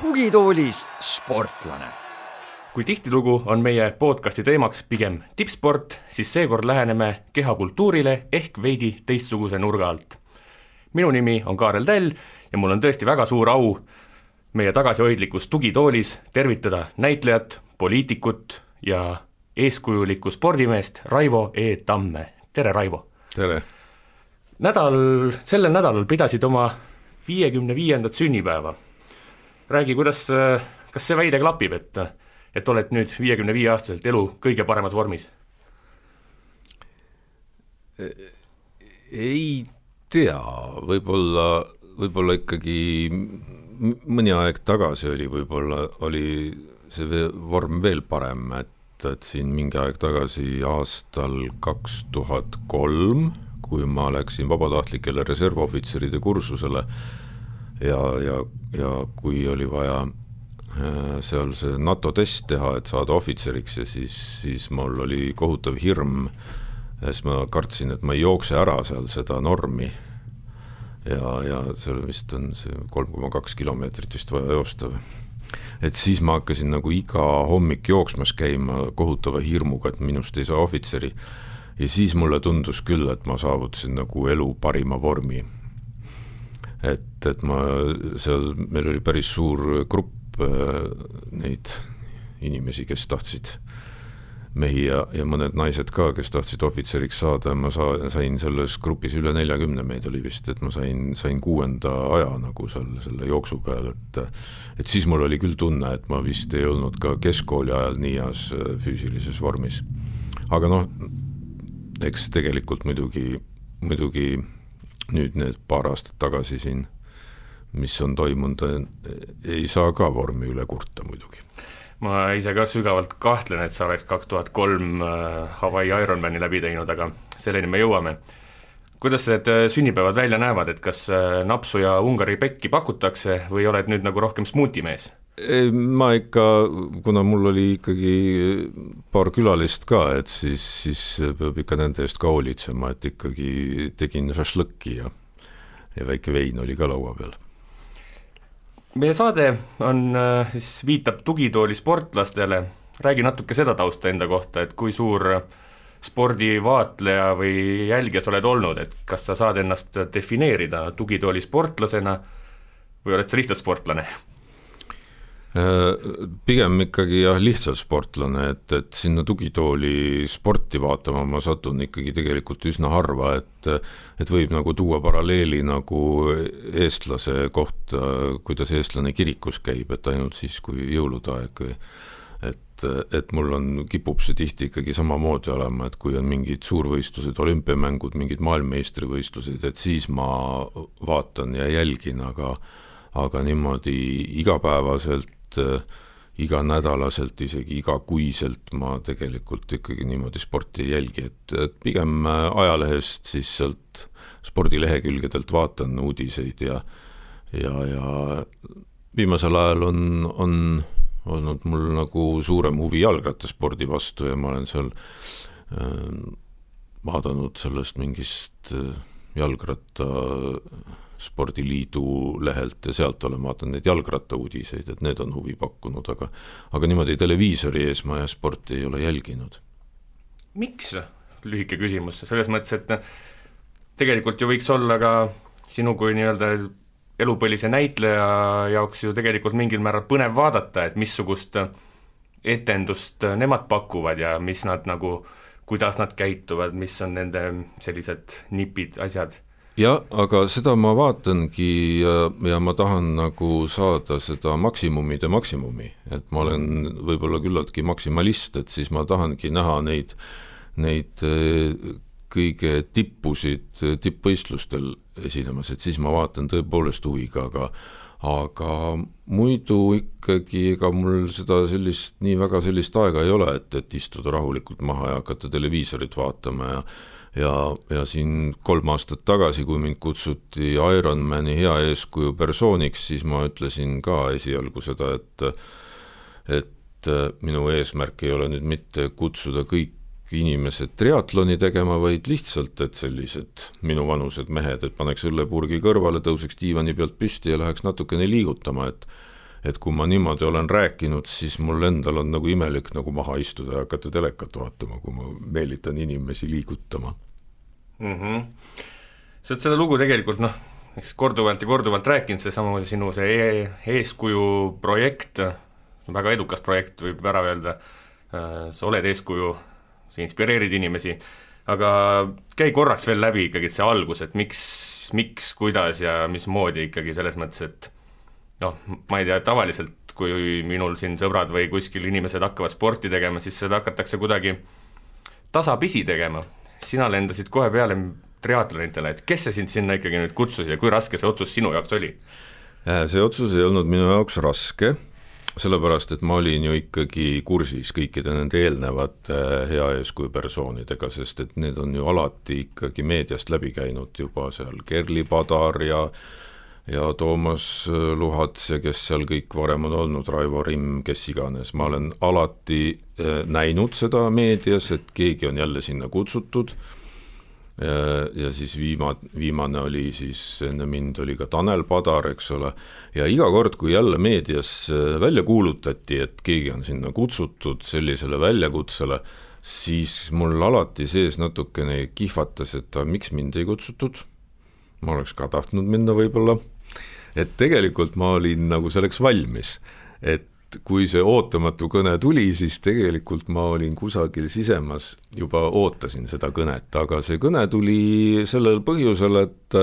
tugitoolis sportlane kui tihtilugu on meie podcasti teemaks pigem tippsport, siis seekord läheneme kehakultuurile ehk veidi teistsuguse nurga alt. minu nimi on Kaarel Täll ja mul on tõesti väga suur au meie tagasihoidlikus tugitoolis tervitada näitlejat, poliitikut ja eeskujulikku spordimeest Raivo E Tamme, tere Raivo! tere! nädal, sellel nädalal pidasid oma viiekümne viiendat sünnipäeva. räägi, kuidas, kas see väide klapib, et, et oled nüüd viiekümne viie aastaselt elu kõige paremas vormis? ei tea, võib-olla, võib-olla ikkagi mõni aeg tagasi oli võib-olla, oli see vorm veel parem, et, et siin mingi aeg tagasi aastal kaks tuhat kolm, kui ma läksin vabatahtlikele reservohvitseride kursusele ja, ja, ja kui oli vaja äh, seal see NATO test teha, et saada ohvitseriks ja siis, siis mul oli kohutav hirm, siis ma kartsin, et ma ei jookse ära seal seda normi ja, ja seal vist on see kolm koma kaks kilomeetrit vist vaja joosta või. et siis ma hakkasin nagu iga hommik jooksmas käima kohutava hirmuga, et minust ei saa ohvitseri. ja siis mulle tundus küll, et ma saavutasin nagu elu parima vormi. et, et ma seal, meil oli päris suur grupp äh, neid inimesi, kes tahtsid mehi ja, ja mõned naised ka, kes tahtsid ohvitseriks saada, ma saa-, sain selles grupis üle neljakümne meid oli vist, et ma sain, sain kuuenda aja nagu seal selle jooksu peal, et et siis mul oli küll tunne, et ma vist ei olnud ka keskkooli ajal nii heas äh, füüsilises vormis. aga noh, eks tegelikult muidugi, muidugi nüüd need paar aastat tagasi siin, mis on toimunud, ei saa ka vormi üle kurta muidugi ma ise ka sügavalt kahtlen, et sa oleks kaks tuhat kolm äh, Hawaii Ironmani läbi teinud, aga selleni me jõuame. kuidas need äh, sünnipäevad välja näevad, et kas äh, napsu ja Ungari pekki pakutakse või oled nüüd nagu rohkem smuutimees? ma ikka, kuna mul oli ikkagi paar külalist ka, et siis, siis peab ikka nende eest ka hoolitsema, et ikkagi tegin šašlõkki ja ja väike vein oli ka laua peal meie saade on äh, siis, viitab tugitooli sportlastele, räägi natuke seda tausta enda kohta, et kui suur spordivaatleja või jälgija sa oled olnud, et kas sa saad ennast defineerida tugitooli sportlasena või oled sa lihtsalt sportlane? Pigem ikkagi jah, lihtsalt sportlane, et, et sinna tugitooli sporti vaatama ma satun ikkagi tegelikult üsna harva, et et võib nagu tuua paralleeli nagu eestlase kohta, kuidas eestlane kirikus käib, et ainult siis, kui jõulude aeg või et, et mul on, kipub see tihti ikkagi samamoodi olema, et kui on mingid suurvõistlused, olümpiamängud, mingid maailmameistrivõistlused, et siis ma vaatan ja jälgin, aga aga niimoodi igapäevaselt et äh, iganädalaselt, isegi igakuiselt ma tegelikult ikkagi niimoodi sporti ei jälgi, et, et pigem äh, ajalehest siis sealt spordilehekülgedelt vaatan uudiseid ja ja, ja viimasel ajal on, on olnud mul nagu suurem huvi jalgrattaspordi vastu ja ma olen seal äh, vaadanud sellest mingist äh, jalgratta spordiliidu lehelt ja sealt olen vaadanud neid jalgrattauudiseid, et need on huvi pakkunud, aga aga niimoodi televiisori ees ma jah, sporti ei ole jälginud. miks, lühike küsimus, selles mõttes, et tegelikult ju võiks olla ka sinu kui nii-öelda elupõlise näitleja jaoks ju tegelikult mingil määral põnev vaadata, et missugust etendust nemad pakuvad ja mis nad nagu, kuidas nad käituvad, mis on nende sellised nipid, asjad jah, aga seda ma vaatangi ja, ja ma tahan nagu saada seda maksimumide maksimumi, et ma olen võib-olla küllaltki maksimalist, et siis ma tahangi näha neid, neid eh, kõige tippusid tippvõistlustel esinemas, et siis ma vaatan tõepoolest huviga, aga aga muidu ikkagi ega mul seda sellist, nii väga sellist aega ei ole, et, et istuda rahulikult maha ja hakata televiisorit vaatama ja ja, ja siin kolm aastat tagasi, kui mind kutsuti Ironmani hea eeskuju persooniks, siis ma ütlesin ka esialgu seda, et et äh, minu eesmärk ei ole nüüd mitte kutsuda kõik inimesed triatloni tegema, vaid lihtsalt, et sellised minuvanused mehed, et paneks õllepurgi kõrvale, tõuseks diivani pealt püsti ja läheks natukene liigutama, et et kui ma niimoodi olen rääkinud, siis mul endal on nagu imelik nagu maha istuda ja hakata telekat vaatama, kui ma meelitan inimesi liigutama mm. -hmm. sa oled seda lugu tegelikult noh, eks korduvalt ja korduvalt rääkinud, seesama sinu see e eeskuju projekt, väga edukas projekt, võib ära öelda, äh, sa oled eeskuju, sa inspireerid inimesi, aga käi korraks veel läbi ikkagi see algus, et miks, miks, kuidas ja mismoodi ikkagi selles mõttes, et noh, ma ei tea, tavaliselt kui minul siin sõbrad või kuskil inimesed hakkavad sporti tegema, siis seda hakatakse kuidagi tasapisi tegema. sina lendasid kohe peale triatlonitele, et kes see sind sinna ikkagi nüüd kutsus ja kui raske see otsus sinu jaoks oli? Äh, see otsus ei olnud minu jaoks raske, sellepärast et ma olin ju ikkagi kursis kõikide nende eelnevate hea eeskuju persoonidega, sest et need on ju alati ikkagi meediast läbi käinud juba seal Kerli Padar ja ja Toomas äh, Luhats ja kes seal kõik varem on olnud, Raivo Rimm, kes iganes, ma olen alati äh, näinud seda meedias, et keegi on jälle sinna kutsutud. Ja, ja siis viima-, viimane oli siis, enne mind oli ka Tanel Padar, eks ole, ja iga kord, kui jälle meedias äh, välja kuulutati, et keegi on sinna kutsutud sellisele väljakutsele, siis mul alati sees natukene kihvatas, et miks mind ei kutsutud. Ma oleks ka tahtnud minna võib-olla, et tegelikult ma olin nagu selleks valmis, et kui see ootamatu kõne tuli, siis tegelikult ma olin kusagil sisemas, juba ootasin seda kõnet, aga see kõne tuli sellel põhjusel, et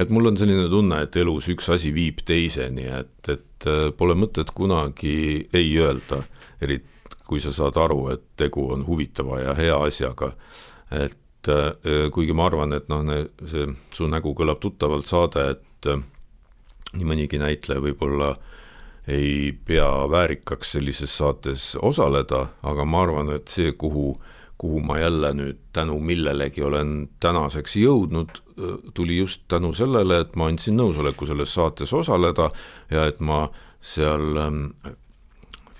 et mul on selline tunne, et elus üks asi viib teiseni, et, et pole mõtet kunagi ei öelda, eriti kui sa saad aru, et tegu on huvitava ja hea asjaga. et äh, kuigi ma arvan, et noh, see Su nägu kõlab tuttavalt saade, et äh, nii mõnigi näitleja võib-olla ei pea väärikaks sellises saates osaleda, aga ma arvan, et see, kuhu, kuhu ma jälle nüüd tänu millelegi olen tänaseks jõudnud, äh, tuli just tänu sellele, et ma andsin nõusoleku selles saates osaleda ja et ma seal ähm,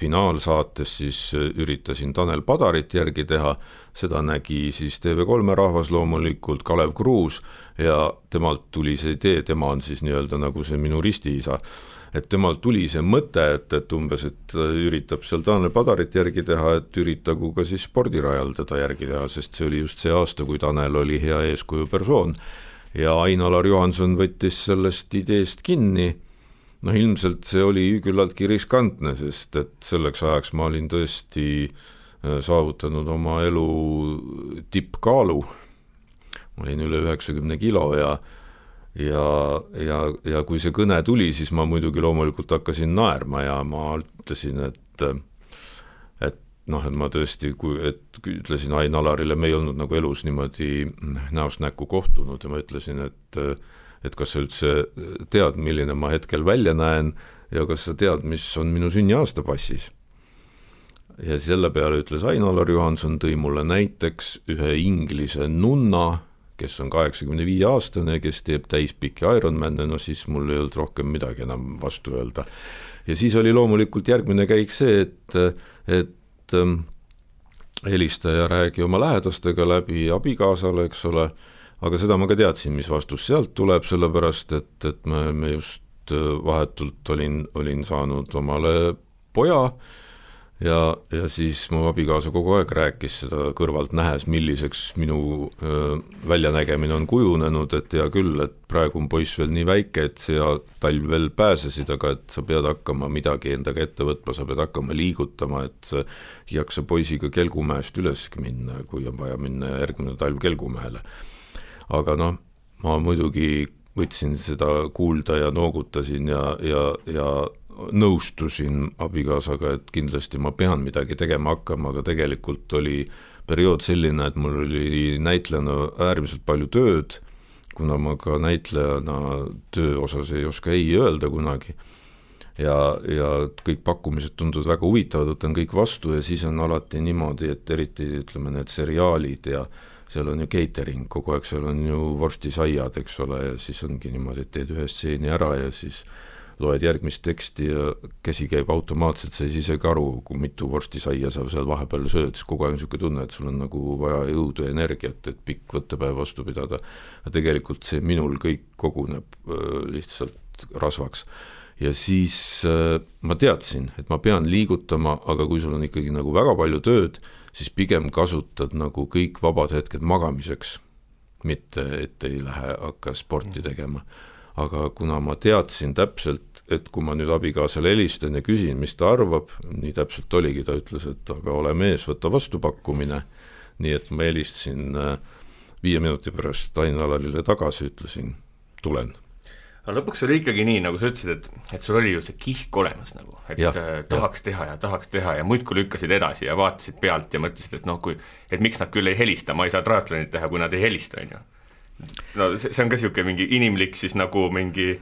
finaalsaates siis üritasin Tanel Padarit järgi teha seda nägi siis TV3 rahvas loomulikult, Kalev Kruus, ja temalt tuli see idee, tema on siis nii-öelda nagu see minu ristiisa, et temalt tuli see mõte, et, et umbes, et üritab seal Tanel Padarit järgi teha, et üritagu ka siis spordirajal teda järgi teha, sest see oli just see aasta, kui Tanel oli hea eeskuju persoon. ja Ain-Alar Juhanson võttis sellest ideest kinni noh, ilmselt see oli küllaltki riskantne, sest et selleks ajaks ma olin tõesti äh, Äh, saavutanud oma elu tippkaalu, olin üle üheksakümne kilo ja ja, ja, ja kui see kõne tuli, siis ma muidugi loomulikult hakkasin naerma ja ma ütlesin, et et noh, et ma tõesti, kui, et ütlesin Ain-Alarile, me ei olnud nagu elus niimoodi näost näkku kohtunud ja ma ütlesin, et et kas sa üldse tead, milline ma hetkel välja näen ja kas sa tead, mis on minu sünniaasta passis ja selle peale ütles Ain-Alar Juhanson, tõi mulle näiteks ühe inglise nunna, kes on kaheksakümne viie aastane, kes teeb täispikki Ironman'e, no siis mul ei olnud rohkem midagi enam vastu öelda. ja siis oli loomulikult järgmine käik see, et, et ähm, helista ja räägi oma lähedastega läbi abikaasale, eks ole, aga seda ma ka teadsin, mis vastus sealt tuleb, sellepärast et, et me, me just äh, vahetult olin, olin saanud omale poja ja, ja siis mu abikaasa kogu aeg rääkis seda kõrvalt nähes, milliseks minu öö, väljanägemine on kujunenud, et hea küll, et praegu on poiss veel nii väike, et sa talv veel pääsesid, aga et sa pead hakkama midagi endaga ette võtma, sa pead hakkama liigutama, et ei jaksa poisiga Kelgumäest üleski minna, kui on vaja minna järgmine talv Kelgumäele. aga noh, ma muidugi võtsin seda kuulda ja noogutasin ja, ja, ja nõustusin abikaasaga, et kindlasti ma pean midagi tegema hakkama, aga tegelikult oli periood selline, et mul oli näitlejana äärmiselt palju tööd, kuna ma ka näitlejana töö osas ei oska ei öelda kunagi, ja, ja kõik pakkumised tunduvad väga huvitavad, võtan kõik vastu ja siis on alati niimoodi, et eriti ütleme, need seriaalid ja seal on ju catering kogu aeg, seal on ju vorstisaiad, eks ole, ja siis ongi niimoodi, et teed ühe stseeni ära ja siis loed järgmist teksti ja käsi käib automaatselt, sa ei saa isegi aru, kui mitu vorstisaia sa seal vahepeal sööd, siis kogu aeg on niisugune tunne, et sul on nagu vaja jõudu ja energiat, et pikk võttepäev vastu pidada. aga tegelikult see minul kõik koguneb äh, lihtsalt rasvaks ja siis äh, ma teadsin, et ma pean liigutama, aga kui sul on ikkagi nagu väga palju tööd, siis pigem kasutad nagu kõik vabad hetked magamiseks mitte et ei lähe, hakka sporti tegema. aga kuna ma teadsin täpselt, et kui ma nüüd abikaasale helistan ja küsin, mis ta arvab, nii täpselt oligi, ta ütles, et aga ole mees, võta vastupakkumine, nii et ma helistasin äh, viie minuti pärast Ain-Alarile tagasi, ütlesin, tulen aga lõpuks oli ikkagi nii, nagu sa ütlesid, et, et sul oli ju see kihk olemas nagu, et ja, äh, tahaks ja. teha ja tahaks teha ja muudkui lükkasid edasi ja vaatasid pealt ja mõtlesid, et noh, kui, et miks nad küll ei helista, ma ei saa triatlonit teha, kui nad ei helista, on ju. no see, see on ka niisugune mingi inimlik siis nagu mingi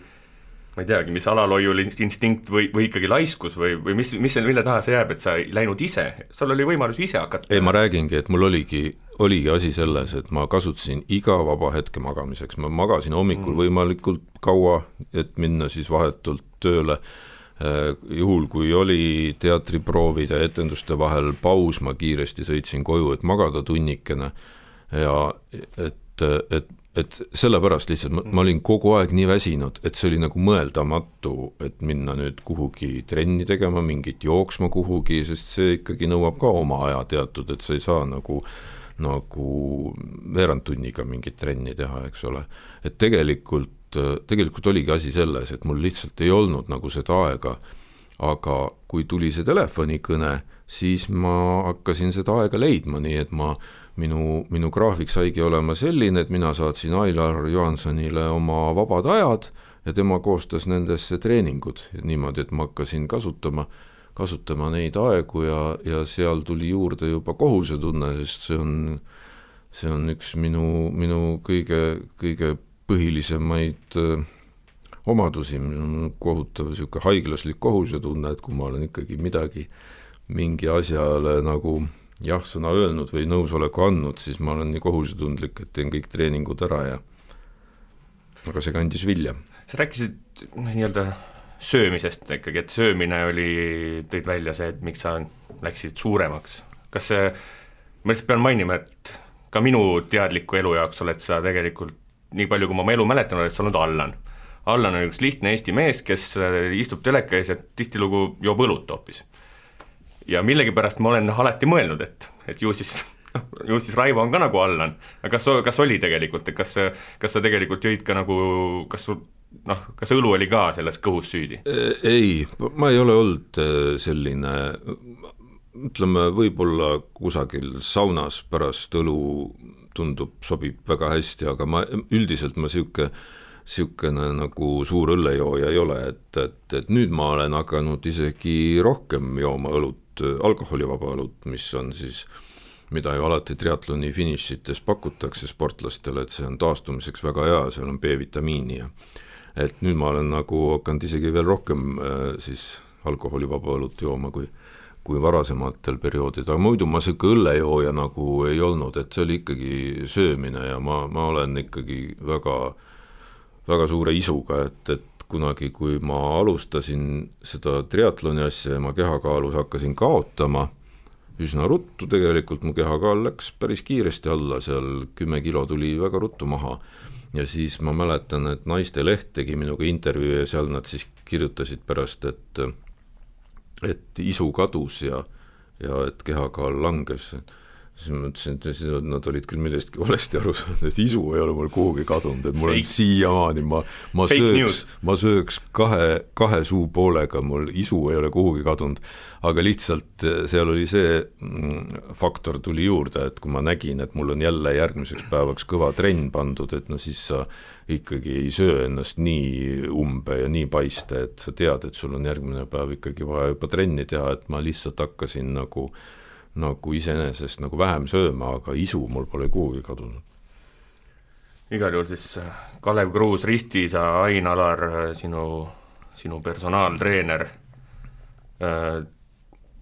ma ei teagi, mis alalhoiuline instinkt või, või ikkagi laiskus või, või mis, mis, mille taha see jääb, et sa ei läinud ise, sul oli võimalus ise hakata. ei, ma räägingi, et mul oligi oligi asi selles, et ma kasutasin iga vaba hetke magamiseks, ma magasin hommikul mm. võimalikult kaua, et minna siis vahetult tööle, äh, juhul, kui oli teatriproovid ja etenduste vahel paus, ma kiiresti sõitsin koju, et magada tunnikene ja et, et et sellepärast lihtsalt ma, ma olin kogu aeg nii väsinud, et see oli nagu mõeldamatu, et minna nüüd kuhugi trenni tegema, mingit jooksma kuhugi, sest see ikkagi nõuab ka oma aja teatud, et sa ei saa nagu nagu veerand tunniga mingit trenni teha, eks ole. et tegelikult, tegelikult oligi asi selles, et mul lihtsalt ei olnud nagu seda aega, aga kui tuli see telefonikõne, siis ma hakkasin seda aega leidma, nii et ma, minu, minu graafik saigi olema selline, et mina saatsin Ailar Johansonile oma vabad ajad ja tema koostas nendesse treeningud niimoodi, et ma hakkasin kasutama kasutama neid aegu ja, ja seal tuli juurde juba kohusetunne, sest see on, see on üks minu, minu kõige, kõige põhilisemaid äh, omadusi, mul on kohutav niisugune haiglaslik kohusetunne, et kui ma olen ikkagi midagi, mingi asjale nagu jah-sõna öelnud või nõusoleku andnud, siis ma olen nii kohusetundlik, et teen kõik treeningud ära ja aga see kandis vilja. sa rääkisid nii-öelda söömisest ikkagi, et söömine oli, tõid välja see, et miks sa läksid suuremaks. kas see, ma lihtsalt pean mainima, et ka minu teadliku elu jaoks oled sa tegelikult, nii palju, kui ma oma elu mäletan, oled sa olnud Allan. Allan on üks lihtne Eesti mees, kes istub teleka ees ja tihtilugu joob õlut hoopis. Ja millegipärast ma olen alati mõelnud, et, et ju siis noh, ju siis Raivo on ka nagu Allan, aga kas, kas oli tegelikult, et kas, kas sa tegelikult jõid ka nagu, kas sul noh, kas õlu oli ka selles kõhus süüdi? ei, ma ei ole olnud äh, selline, ütleme, võib-olla kusagil saunas pärast õlu tundub, sobib väga hästi, aga ma üldiselt ma niisugune niisugune nagu suur õllejooja ei ole, et, et, et nüüd ma olen hakanud isegi rohkem jooma õlut, alkoholivaba õlut, mis on siis mida ju alati triatloni finišites pakutakse sportlastele, et see on taastumiseks väga hea, seal on B-vitamiini ja et nüüd ma olen nagu hakanud isegi veel rohkem äh, siis alkoholivaba õlut jooma kui kui varasematel perioodidel, aga muidu ma niisugune õllejooja nagu ei olnud, et see oli ikkagi söömine ja ma, ma olen ikkagi väga, väga suure isuga, et, et kunagi, kui ma alustasin seda triatloni asja ja ma kehakaalus hakkasin kaotama, üsna ruttu tegelikult mu kehakaal läks päris kiiresti alla, seal kümme kilo tuli väga ruttu maha. Ja siis ma mäletan, et Naisteleht tegi minuga intervjuu ja seal nad siis kirjutasid pärast, et et isu kadus ja, ja et kehakaal langes siis ma mõtlesin, et nad olid küll millestki valesti aru saanud, et isu ei ole mul kuhugi kadunud, et mul on siiamaani, ma, ma Fake sööks, ma sööks kahe, kahe suupoolega, mul isu ei ole kuhugi kadunud. aga lihtsalt eh, seal oli see mm, faktor tuli juurde, et kui ma nägin, et mul on jälle järgmiseks päevaks kõva trenn pandud, et no siis sa ikkagi ei söö ennast nii umbe ja nii paiste, et sa tead, et sul on järgmine päev ikkagi vaja juba trenni teha, et ma lihtsalt hakkasin nagu äh, nagu iseenesest nagu vähem sööma, aga isu mul pole kuhugi kadunud. igal juhul siis äh, Kalev Kruus, Risti, sa, Ain Alar, äh, sinu, sinu personaaltreener, äh,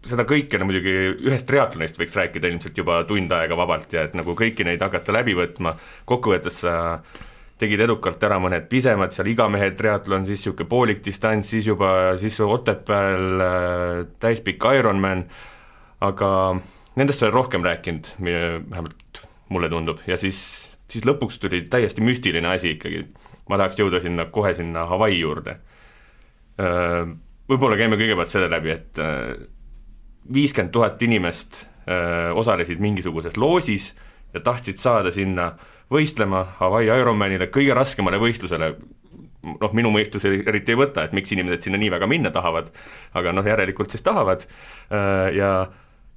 seda kõike no muidugi ühest triatlonist võiks rääkida ilmselt juba tund aega vabalt ja et nagu kõiki neid hakata läbi võtma, kokkuvõttes sa tegid edukalt ära mõned pisemad, seal igamehe triatlon, siis niisugune poolik distants, siis juba, siis Otepääl äh, täispikk Ironman, aga nendest sa oled rohkem rääkinud, vähemalt mulle tundub, ja siis, siis lõpuks tuli täiesti müstiline asi ikkagi. ma tahaks jõuda sinna, kohe sinna Hawaii juurde. Võib-olla käime kõigepealt selle läbi, et viiskümmend tuhat inimest osalesid mingisuguses loosis ja tahtsid saada sinna võistlema Hawaii Ironmanile, kõige raskemale võistlusele, noh, minu mõistus eriti ei võta, et miks inimesed sinna nii väga minna tahavad, aga noh, järelikult siis tahavad ja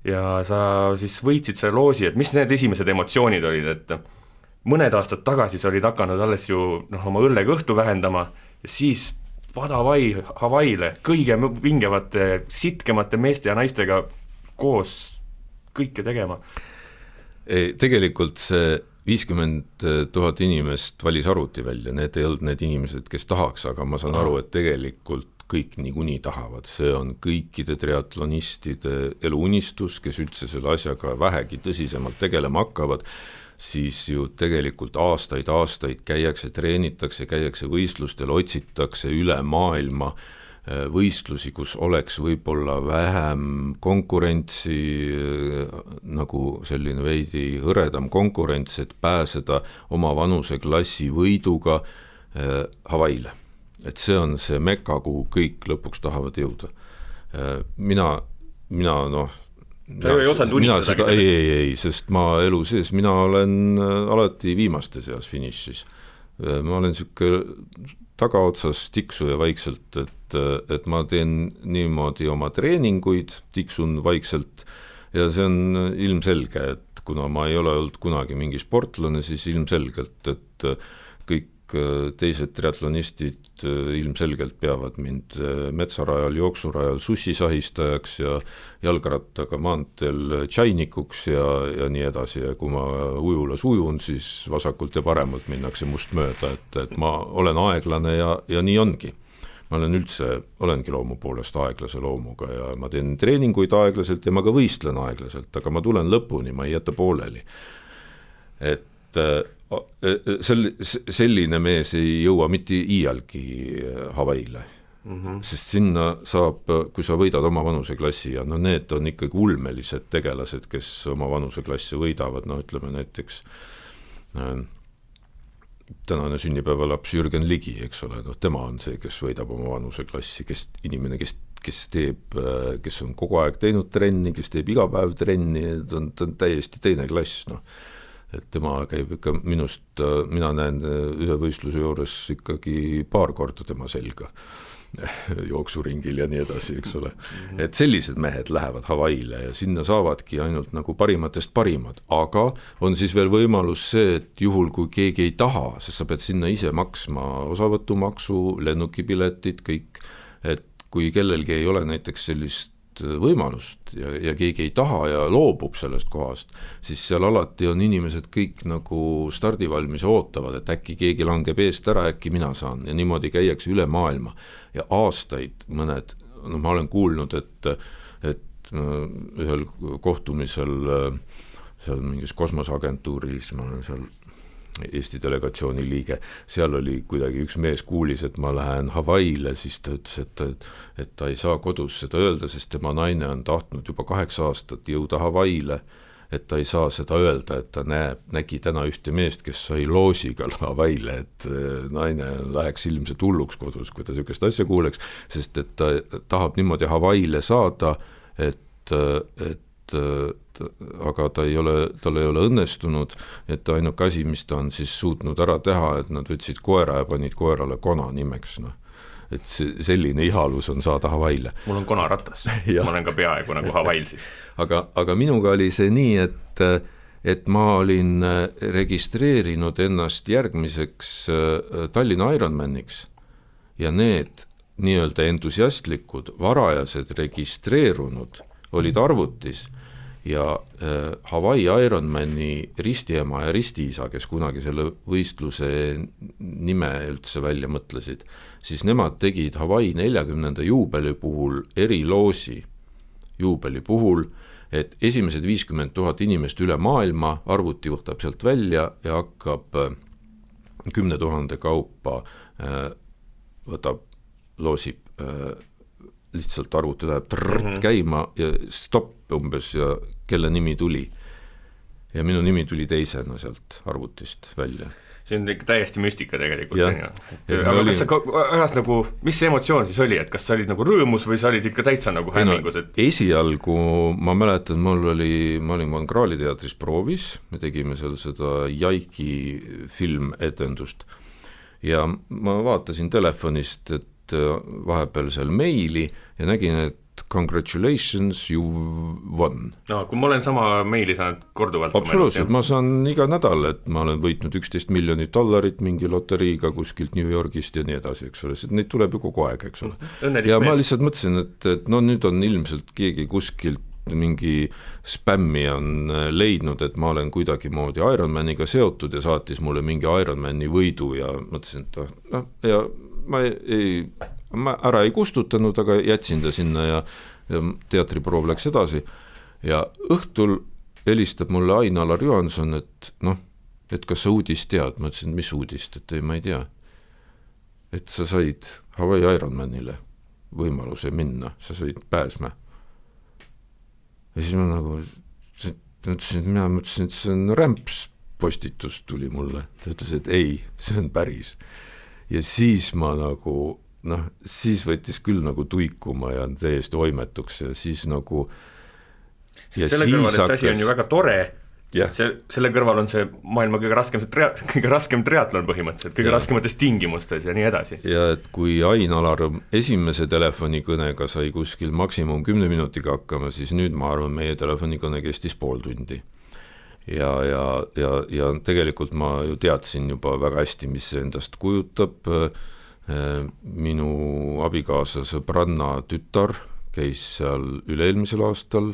ja sa siis võitsid selle loosi, et mis need esimesed emotsioonid olid, et mõned aastad tagasi sa olid hakanud alles ju noh, oma õllekõhtu vähendama ja siis Padavai Hawaii'le kõige vingevate, sitkemate meeste ja naistega koos kõike tegema. tegelikult see viiskümmend tuhat inimest valis arvuti välja, need ei olnud need inimesed, kes tahaks, aga ma saan aru, et tegelikult kõik niikuinii tahavad, see on kõikide triatlonistide eluunistus, kes üldse selle asjaga vähegi tõsisemalt tegelema hakkavad, siis ju tegelikult aastaid-aastaid käiakse, treenitakse, käiakse võistlustel, otsitakse üle maailma äh, võistlusi, kus oleks võib-olla vähem konkurentsi, äh, nagu selline veidi hõredam konkurents, et pääseda oma vanuseklassi võiduga äh, Hawaii'le. Et see on see meka, kuhu kõik lõpuks tahavad jõuda. mina, mina noh, sa ju ei osanud unistadagi sellest? ei, ei, ei, sest ma elu sees, mina olen alati viimaste seas finišis. ma olen niisugune tagaotsas tiksuja vaikselt, et, et ma teen niimoodi oma treeninguid, tiksun vaikselt ja see on ilmselge, et kuna ma ei ole olnud kunagi mingi sportlane, siis ilmselgelt, et Äh, teised triatlonistid äh, ilmselgelt peavad mind äh, metsarajal, jooksurajal sussisahistajaks ja jalgrattaga maanteel tšainikuks ja, ja nii edasi ja kui ma ujulas ujun, siis vasakult ja paremalt minnakse must mööda, et, et ma olen aeglane ja, ja nii ongi ma olen üldse, olengi loomu poolest aeglase loomuga ja ma teen treeninguid aeglaselt ja ma ka võistlen aeglaselt, aga ma tulen lõpuni, ma ei jäta pooleli. et sel-, selline mees ei jõua mitte iialgi e, Hawaii'le mm. -hmm. sest sinna saab, kui sa võidad oma vanuseklassi ja no need on ikkagi ulmelised tegelased, kes oma vanuseklasse võidavad, no ütleme näiteks äh, tänane sünnipäevalaps Jürgen Ligi, eks ole, noh tema on see, kes võidab oma vanuseklassi, kes, inimene, kes, kes teeb, kes on kogu aeg teinud trenni, kes teeb iga päev trenni, ta on, ta on täiesti teine klass, noh et tema käib ikka minust, mina näen ühe võistluse juures ikkagi paar korda tema selga jooksuringil ja nii edasi, eks ole. et sellised mehed lähevad Hawaii'le ja sinna saavadki ainult nagu parimatest parimad, aga on siis veel võimalus see, et juhul, kui keegi ei taha, sest sa pead sinna ise maksma osavõtumaksu, lennukipiletid, kõik, et kui kellelgi ei ole näiteks sellist võimalust ja, ja keegi ei taha ja loobub sellest kohast, siis seal alati on inimesed kõik nagu stardivalmis ootavad, et äkki keegi langeb eest ära, äkki mina saan ja niimoodi käiakse üle maailma. ja aastaid mõned, noh, ma olen kuulnud, et, et no, ühel kohtumisel seal mingis kosmoseagentuuris, ma olen seal Eesti delegatsiooni liige, seal oli kuidagi üks mees kuulis, et ma lähen Hawaii'le, siis ta ütles, et et ta ei saa kodus seda öelda, sest tema naine on tahtnud juba kaheksa aastat jõuda Hawaii'le, et ta ei saa seda öelda, et ta näeb, nägi täna ühte meest, kes sai loosiga Hawaii'le, et äh, naine läheks ilmselt hulluks kodus, kui ta niisugust asja kuuleks, sest et ta tahab niimoodi Hawaii'le saada, et, et et aga ta ei ole, tal ei ole õnnestunud, et ainuke asi, mis ta on siis suutnud ära teha, et nad võtsid koera ja panid koerale Kona nimeks, noh. Et see, selline ihalus on saada Hawaii'le. mul on konaratas ma olen ka peaaegu nagu Hawaii'l siis. aga, aga minuga oli see nii, et, et ma olin registreerinud ennast järgmiseks äh, Tallinna Ironmaniks. Ja need nii-öelda entusiastlikud varajased registreerunud olid arvutis ja äh, Hawaii Ironmani ristiema ja ristiisa, kes kunagi selle võistluse nime üldse välja mõtlesid, siis nemad tegid Hawaii neljakümnenda juubeli puhul eriloosi, juubeli puhul, et esimesed viiskümmend tuhat inimest üle maailma, arvuti võtab sealt välja ja hakkab äh, kümne tuhande kaupa äh, võtab, loosib äh, lihtsalt arvuti läheb trrrt mm -hmm. käima ja stopp umbes ja kelle nimi tuli. ja minu nimi tuli teisena sealt arvutist välja see on ikka täiesti müstika tegelikult, on ju. aga olin... kas sa ajas nagu, mis see emotsioon siis oli, et kas sa olid nagu rõõmus või sa olid ikka täitsa nagu hämmingus, et esialgu ma mäletan, mul oli, ma olin Van Krahli teatris proovis, me tegime seal seda Jaiki filmetendust ja ma vaatasin telefonist, et vahepeal seal meili ja nägin, et congratulations, you won. no kui ma olen sama meili saanud korduvalt. absoluutselt, ma saan iga nädal, et ma olen võitnud üksteist miljonit dollarit mingi loteriiga kuskilt New Yorgist ja nii edasi, eks ole, sest neid tuleb ju kogu aeg, eks ole. ja mees. ma lihtsalt mõtlesin, et, et no nüüd on ilmselt keegi kuskilt mingi spämmi on äh, leidnud, et ma olen kuidagimoodi Ironmaniga seotud ja saatis mulle mingi Ironmani võidu ja mõtlesin, et oh, noh, ja ma ei, ma ära ei kustutanud, aga jätsin ta sinna ja, ja teatriproov läks edasi. Ja õhtul helistab mulle Ain-Alar Johanson, et noh, et kas sa uudist tead, ma ütlesin, mis uudist, et ei, ma ei tea. et sa said Hawaii Ironmanile võimaluse minna, sa said pääsme ja siis ma nagu ütlesin, et mina mõtlesin, et see on rämps postitus tuli mulle, ta ütles, et ei, see on päris. Ja siis ma nagu noh, siis võttis küll nagu tuikuma ja täiesti oimetuks ja siis nagu sest selle kõrval, et see asi on ju väga tore yeah.. see, selle kõrval on see maailma kõige raskem tria-, kõige raskem triatlon põhimõtteliselt, kõige yeah. raskemates tingimustes ja nii edasi. ja et kui Ain-Alar esimese telefonikõnega sai kuskil maksimum kümne minutiga hakkama, siis nüüd ma arvan, meie telefonikõne kestis pool tundi. Ja, ja, ja, ja tegelikult ma ju teadsin juba väga hästi, mis see endast kujutab, minu abikaasa sõbranna tütar käis seal üle-eelmisel aastal,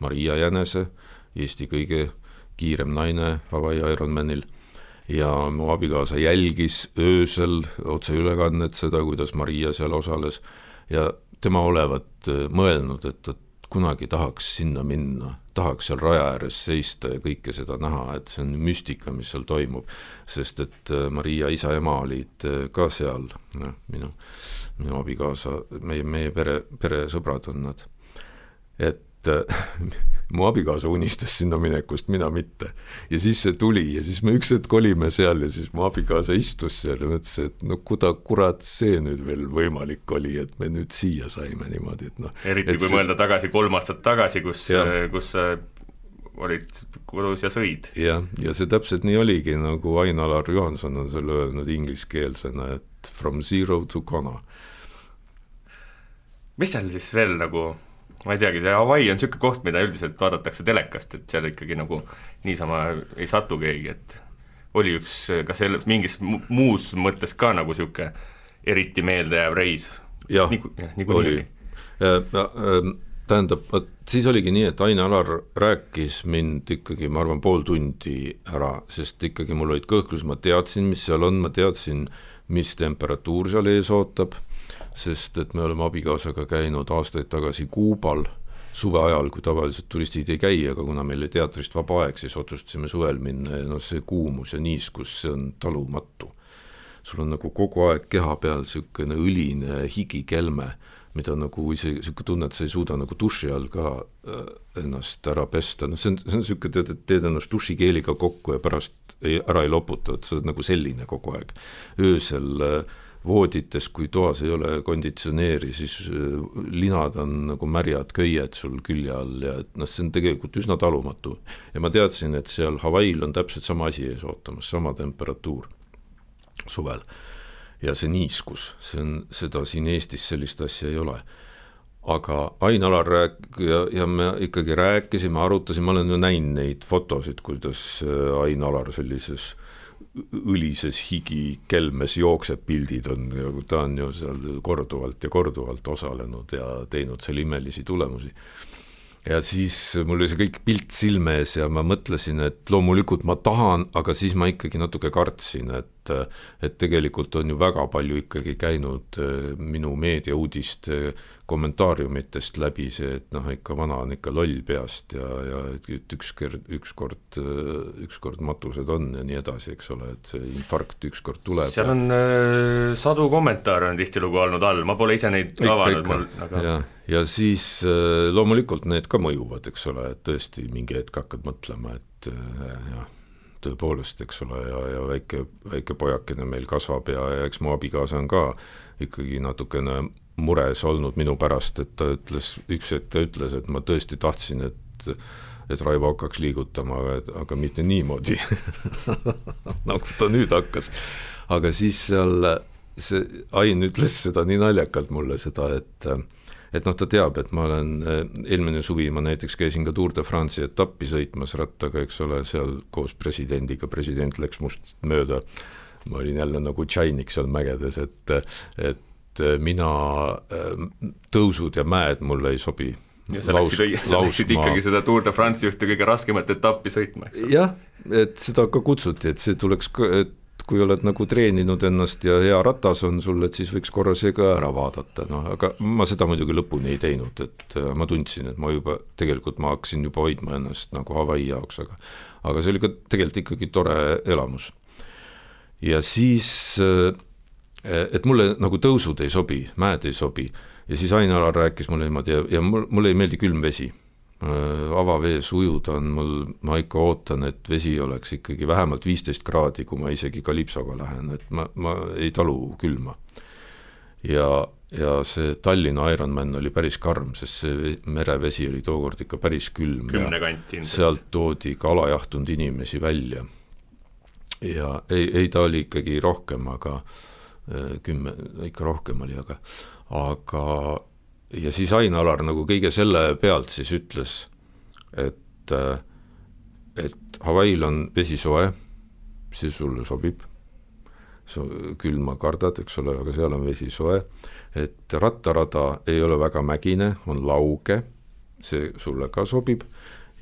Maria Jänese Eesti kõige kiirem naine Hawaii Ironmanil. Ja mu abikaasa jälgis öösel otseülekannet seda, kuidas Maria seal osales. Ja tema olevat äh, mõelnud, et, et kunagi tahaks sinna minna, tahaks seal raja ääres seista ja kõike seda näha, et see on müstika, mis seal toimub. sest et äh, Maria isa-ema olid äh, ka seal, noh, minu, minu abikaasa, meie, meie pere, peresõbrad on nad. et mu abikaasa unistas sinna minekust, mina mitte. ja siis see tuli ja siis me üks hetk olime seal ja siis mu abikaasa istus seal ja mõtles, et no kuida kurat see nüüd veel võimalik oli, et me nüüd siia saime niimoodi, et noh. eriti kui see... mõelda tagasi kolm aastat tagasi, kus, kus olid kodus ja sõid. jah, ja see täpselt nii oligi, nagu Ain-Alar Johanson on selle öelnud ingliskeelsena, et from zero to gonna. mis seal siis veel nagu ma ei teagi, see Hawaii on niisugune koht, mida üldiselt vaadatakse telekast, et seal ikkagi nagu niisama ei satu keegi, et oli üks, kas seal mingis muus mõttes ka nagu niisugune eriti meeldejääv reis? jah, oli. Ähm, tähendab, vot siis oligi nii, et Ain-Alar rääkis mind ikkagi, ma arvan, pool tundi ära, sest ikkagi mul olid kõhklused, ma teadsin, mis seal on, ma teadsin, mis temperatuur seal ees ootab sest et me oleme abikaasaga käinud aastaid tagasi Kuubal suve ajal, kui tavaliselt turistid ei käi, aga kuna meil oli teatrist vaba aeg, siis otsustasime suvel minna ja noh, see kuumus ja niiskus, see on talumatu. sul on nagu kogu aeg keha peal niisugune õline higikelme, mida nagu isegi niisugune tunne, et sa ei suuda nagu duši all ka äh, ennast ära pesta, noh see on, see on niisugune, tead, et teed ennast dušikeeliga kokku ja pärast ei, ära ei loputa, et sa oled nagu selline kogu aeg. öösel äh, voodites, kui toas ei ole konditsioneeri, siis äh, linad on nagu märjad köied sul külje all ja et noh, see on tegelikult üsna talumatu. ja ma teadsin, et seal Hawaii'l on täpselt sama asi ees ootamas, sama temperatuur suvel. ja see niiskus, see on, seda siin Eestis sellist asja ei ole aga Ain-Alar rääk- ja, ja me ikkagi rääkisime, arutasime, ma olen ju näinud neid fotosid, kuidas äh, Ain-Alar sellises õlises higikelmes jookseb, pildid on, ta on ju seal korduvalt ja korduvalt osalenud ja teinud seal imelisi tulemusi. Ja siis mul oli see kõik pilt silme ees ja ma mõtlesin, et loomulikult ma tahan, aga siis ma ikkagi natuke kartsin, et et tegelikult on ju väga palju ikkagi käinud äh, minu meediauudiste kommentaariumitest läbi see, et noh, ikka vana on ikka loll peast ja, ja et ükskord, ükskord, ükskord matused on ja nii edasi, eks ole, et see infarkt ükskord tuleb. seal on äh, sadu kommentaare on tihtilugu olnud all, ma pole ise neid avanud, mul aga ja, ja siis äh, loomulikult need ka mõjuvad, eks ole, et tõesti mingi hetk hakkad mõtlema, et äh, jah, tõepoolest, eks ole, ja, ja väike, väike pojakene meil kasvab ja, ja eks mu abikaasa on ka ikkagi natukene mures olnud minu pärast, et ta ütles, üks hetk ta ütles, et ma tõesti tahtsin, et et Raivo hakkaks liigutama, aga, aga mitte niimoodi nagu ta nüüd hakkas. aga siis seal see, Ain ütles seda nii naljakalt mulle, seda, et et noh, ta teab, et ma olen, eelmine suvi ma näiteks käisin ka Tour de France'i etappi sõitmas rattaga, eks ole, seal koos presidendiga, president läks must mööda, ma olin jälle nagu tšainik seal mägedes, et et mina, äh, tõusud ja mäed mulle ei sobi. ja sa läksid, sa läksid ikkagi seda Tour de France'i ühte kõige raskemat etappi sõitma, eks ole? jah, et seda ka kutsuti, et see tuleks, et kui oled nagu treeninud ennast ja hea ratas on sul, et siis võiks korra see ka ära vaadata, noh aga ma seda muidugi lõpuni ei teinud, et äh, ma tundsin, et ma juba, tegelikult ma hakkasin juba hoidma ennast nagu Hawaii jaoks, aga aga see oli ka tegelikult ikkagi tore elamus. ja siis äh, et mulle nagu tõusud ei sobi, mäed ei sobi ja siis Ain-Alar rääkis mulle niimoodi ja, ja mul, mulle ei meeldi külm vesi. Eh, avavees ujuda on mul, ma ikka ootan, et vesi oleks ikkagi vähemalt viisteist kraadi, kui ma isegi kalipsoga lähen, et ma, ma ei talu külma. ja, ja see Tallinna Ironman oli päris karm, sest see merevesi oli tookord ikka päris külm. kümne kanti ilmselt. sealt toodi ka alajahtunud inimesi välja. ja ei, ei ta oli ikkagi rohkem, aga Äh, kümme, ikka rohkem oli, aga, aga ja siis Ain-Alar nagu kõige selle pealt siis ütles, et, äh, et Hawaii'l on vesi soe, see sulle sobib, külma kardad, eks ole, aga seal on vesi soe, et rattarada ei ole väga mägine, on lauge, see sulle ka sobib.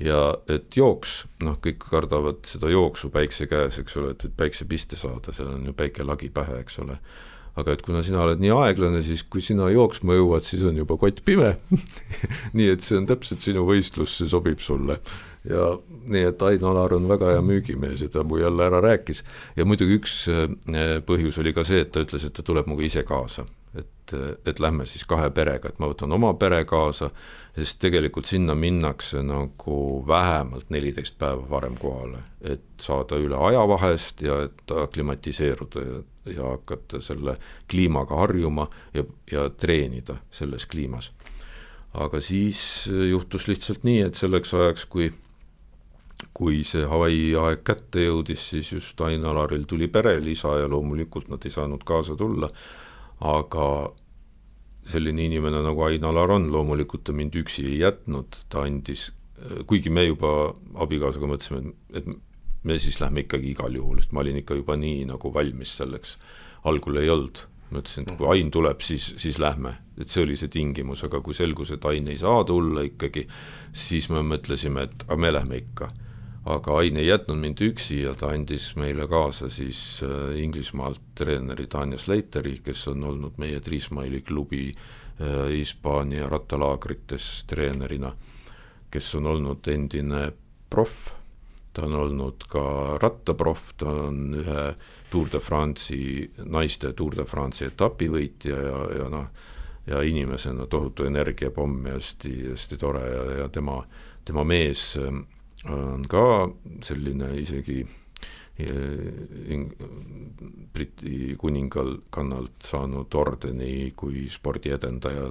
Ja et jooks, noh, kõik kardavad seda jooksu päikse käes, eks ole, et, et päikse piste saada, seal on ju päike lagi pähe, eks ole. Aga et kuna sina oled nii aeglane, siis kui sina jooksma jõuad, siis on juba kott pime nii et see on täpselt sinu võistlus, see sobib sulle. ja nii, et Ain Alar on väga hea müügimees ja ta mu jälle ära rääkis. ja muidugi üks eh, põhjus oli ka see, et ta ütles, et ta tuleb minuga ise kaasa et, et lähme siis kahe perega, et ma võtan oma pere kaasa sest tegelikult sinna minnakse nagu vähemalt neliteist päeva varem kohale, et saada üle ajavahest ja et aklimatiseeruda ja, ja hakata selle kliimaga harjuma ja, ja treenida selles kliimas. aga siis juhtus lihtsalt nii, et selleks ajaks, kui kui see Hawaii aeg kätte jõudis, siis just Ain-Alaril tuli perelisa ja loomulikult nad ei saanud kaasa tulla, aga selline inimene nagu Ain-Alar on, loomulikult ta mind üksi ei jätnud, ta andis, kuigi me juba abikaasaga mõtlesime, et me siis lähme ikkagi igal juhul, sest ma olin ikka juba nii nagu valmis selleks, algul ei olnud. ma ütlesin, et kui Ain tuleb, siis, siis lähme, et see oli see tingimus, aga kui selgus, et Ain ei saa tulla ikkagi, siis me mõtlesime, et aga me lähme ikka aga Ain ei jätnud mind üksi ja ta andis meile kaasa siis äh, Inglismaalt treeneri Tanja Sleiteri, kes on olnud meie Triismaili klubi äh, Hispaania rattalaagrites treenerina, kes on olnud endine proff, ta on olnud ka rattaproff, ta on ühe Tour de France'i, naiste Tour de France'i etapivõitja ja, ja noh, ja inimesena tohutu energiapomm ja hästi, hästi tore ja, ja tema, tema mees äh, on ka selline isegi eh, Briti kuningal kannalt saanud ordeni kui spordiedendaja,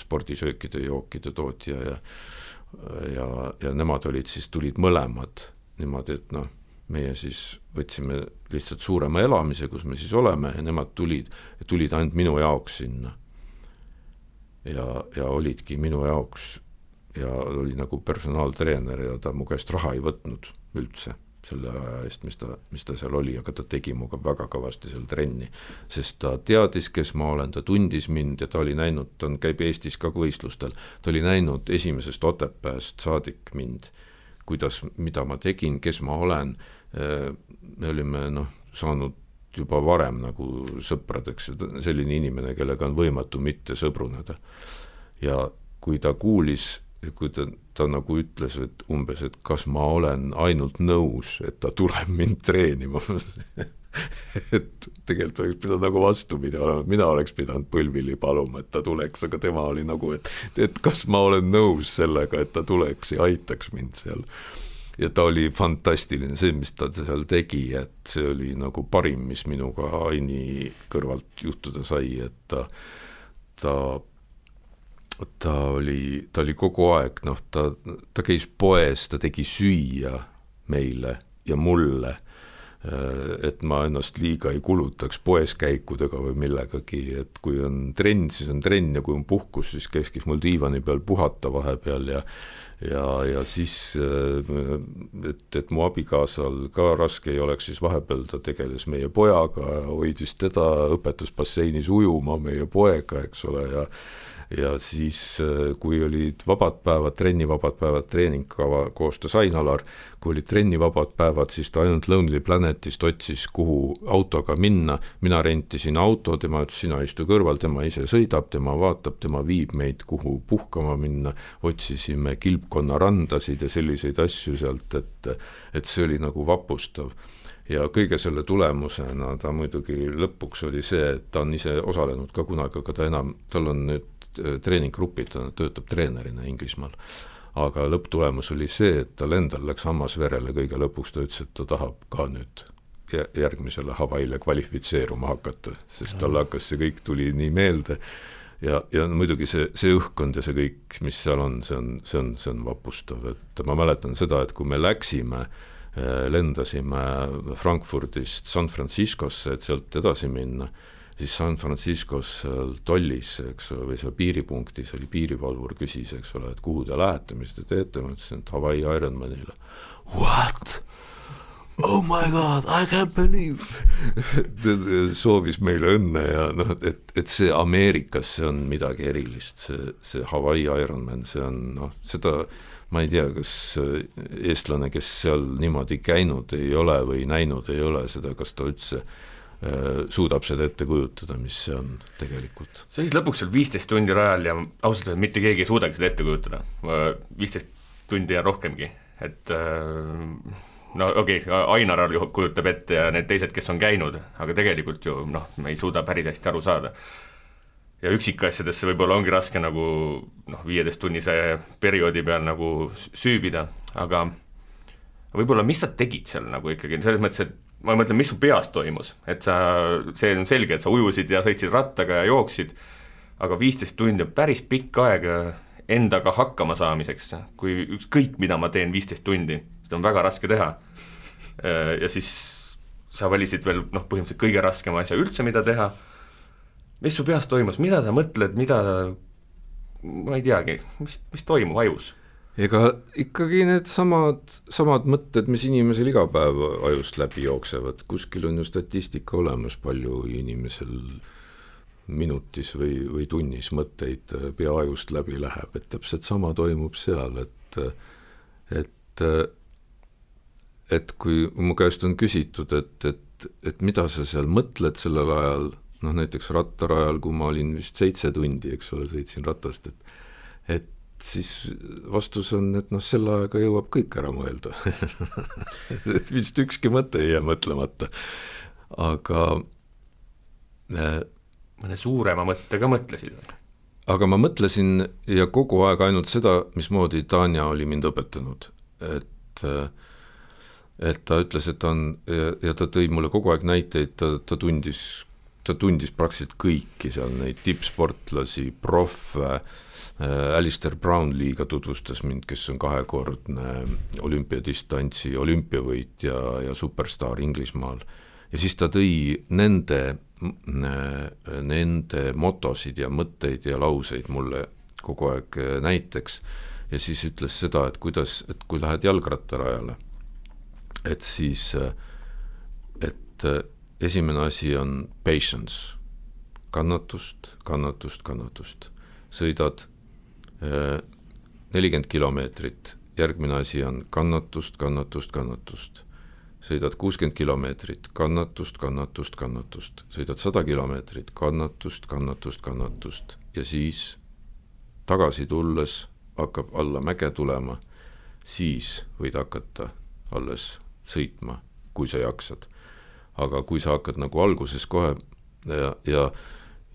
spordisöökide, jookide tootja ja ja, ja nemad olid siis, tulid mõlemad niimoodi, et noh, meie siis võtsime lihtsalt suurema elamise, kus me siis oleme ja nemad tulid, tulid ainult minu jaoks sinna. ja, ja olidki minu jaoks ja oli nagu personaaltreener ja ta mu käest raha ei võtnud üldse. selle aja eest, mis ta, mis ta seal oli, aga ta tegi minuga väga kõvasti seal trenni. sest ta teadis, kes ma olen, ta tundis mind ja ta oli näinud, ta on, käib Eestis ka võistlustel, ta oli näinud esimesest Otepääst saadik mind, kuidas, mida ma tegin, kes ma olen, me olime noh, saanud juba varem nagu sõpradeks, selline inimene, kellega on võimatu mitte sõbruneda. ja kui ta kuulis kui ta, ta nagu ütles, et umbes, et kas ma olen ainult nõus, et ta tuleb mind treenima et tegelikult oleks pidanud nagu vastupidi olema, mina oleks pidanud Põlvili paluma, et ta tuleks, aga tema oli nagu, et, et kas ma olen nõus sellega, et ta tuleks ja aitaks mind seal. ja ta oli fantastiline, see, mis ta seal tegi, et see oli nagu parim, mis minuga Aini kõrvalt juhtuda sai, et ta, ta ta oli, ta oli kogu aeg, noh, ta, ta käis poes, ta tegi süüa meile ja mulle, et ma ennast liiga ei kulutaks poes käikudega või millegagi, et kui on trenn, siis on trenn ja kui on puhkus, siis käiski mul diivani peal puhata vahepeal ja ja, ja siis, et, et mu abikaasal ka raske ei oleks, siis vahepeal ta tegeles meie pojaga, hoidis teda, õpetas basseinis ujuma meie poega, eks ole, ja ja siis, äh, kui olid vabad päevad, trennivabad päevad, treeningkava koostas Ain-Alar, kui olid trennivabad päevad, siis ta ainult Lonely Planetist otsis, kuhu autoga minna, mina rentisin auto, tema ütles, sina istu kõrval, tema ise sõidab, tema vaatab, tema viib meid, kuhu puhkama minna, otsisime kilpkonna randasid ja selliseid asju sealt, et et see oli nagu vapustav. Ja kõige selle tulemusena ta muidugi lõpuks oli see, et ta on ise osalenud ka kunagi, aga ta enam, tal on nüüd treeninggrupid, ta töötab treenerina Inglismaal. aga lõpptulemus oli see, et tal endal läks hammas verele kõige lõpuks, ta ütles, et ta tahab ka nüüd järgmisele Hawaii'le kvalifitseeruma hakata, sest talle hakkas see kõik, tuli nii meelde. Ja, ja muidugi see, see õhkkond ja see kõik, mis seal on, see on, see on, see on vapustav, et ma mäletan seda, et kui me läksime, äh, lendasime Frankfurdist San Franciscosse, et sealt edasi minna siis San Franciscos seal tollis, eks ole, või seal piiripunktis oli piirivalvur, küsis, eks ole, et kuhu te lähete, mis te teete, ma ütlesin, et Hawaii Ironmanile. What? Oh my god, I can't believe soovis meile õnne ja noh, et, et see Ameerikas, see on midagi erilist, see, see Hawaii Ironman, see on noh, seda ma ei tea, kas eestlane, kes seal niimoodi käinud ei ole või näinud ei ole seda, kas ta üldse suudab seda ette kujutada, mis see on tegelikult. seisis lõpuks seal viisteist tundi rajal ja ausalt öeldes mitte keegi ei suudagi seda ette kujutada, viisteist tundi ja rohkemgi, et äh, no okei okay,, Ainar kujutab ette ja need teised, kes on käinud, aga tegelikult ju noh, me ei suuda päris hästi aru saada. ja üksikasjadesse võib-olla ongi raske nagu noh, viieteisttunnise perioodi peal nagu süübida, aga võib-olla mis sa tegid seal nagu ikkagi, selles mõttes, et ma mõtlen, mis su peas toimus, et sa, see on selge, et sa ujusid ja sõitsid rattaga ja jooksid, aga viisteist tundi on päris pikk aeg endaga hakkama saamiseks, kui ükskõik, mida ma teen viisteist tundi, seda on väga raske teha. ja siis sa valisid veel noh, põhimõtteliselt kõige raskema asja üldse, mida teha, mis su peas toimus, mida sa mõtled, mida ma ei teagi, mis, mis toimub ajus ega ikkagi needsamad, samad mõtted, mis inimesel iga päev ajust läbi jooksevad, kuskil on ju statistika olemas, palju inimesel minutis või, või tunnis mõtteid pea ajust läbi läheb, et täpselt sama toimub seal, et, et, et kui mu käest on küsitud, et, et, et mida sa seal mõtled sellel ajal, noh näiteks rattarajal, kui ma olin vist seitse tundi, eks ole, sõitsin ratast, et et siis vastus on, et noh, selle ajaga jõuab kõik ära mõelda. Et vist ükski mõte ei jää mõtlemata, aga äh, mõne suurema mõtte ka mõtlesid? aga ma mõtlesin ja kogu aeg ainult seda, mismoodi Tanja oli mind õpetanud, et äh, et ta ütles, et ta on ja, ja ta tõi mulle kogu aeg näiteid, ta, ta tundis, ta tundis praktiliselt kõiki seal neid tippsportlasi, proffe Äh, Alistair Brownlee ka tutvustas mind, kes on kahekordne olümpiadistantsi olümpiavõitja ja superstaar Inglismaal. ja siis ta tõi nende, äh, nende motosid ja mõtteid ja lauseid mulle kogu aeg äh, näiteks ja siis ütles seda, et kuidas, et kui lähed jalgrattarajale, et siis, et esimene asi on patience, kannatust, kannatust, kannatust. sõidad nelikümmend kilomeetrit, järgmine asi on kannatust, kannatust, kannatust. sõidad kuuskümmend kilomeetrit, kannatust, kannatust, kannatust, sõidad sada kilomeetrit, kannatust, kannatust, kannatust. Ja siis tagasi tulles hakkab alla mäge tulema, siis võid hakata alles sõitma, kui sa jaksad. aga kui sa hakkad nagu alguses kohe ja, ja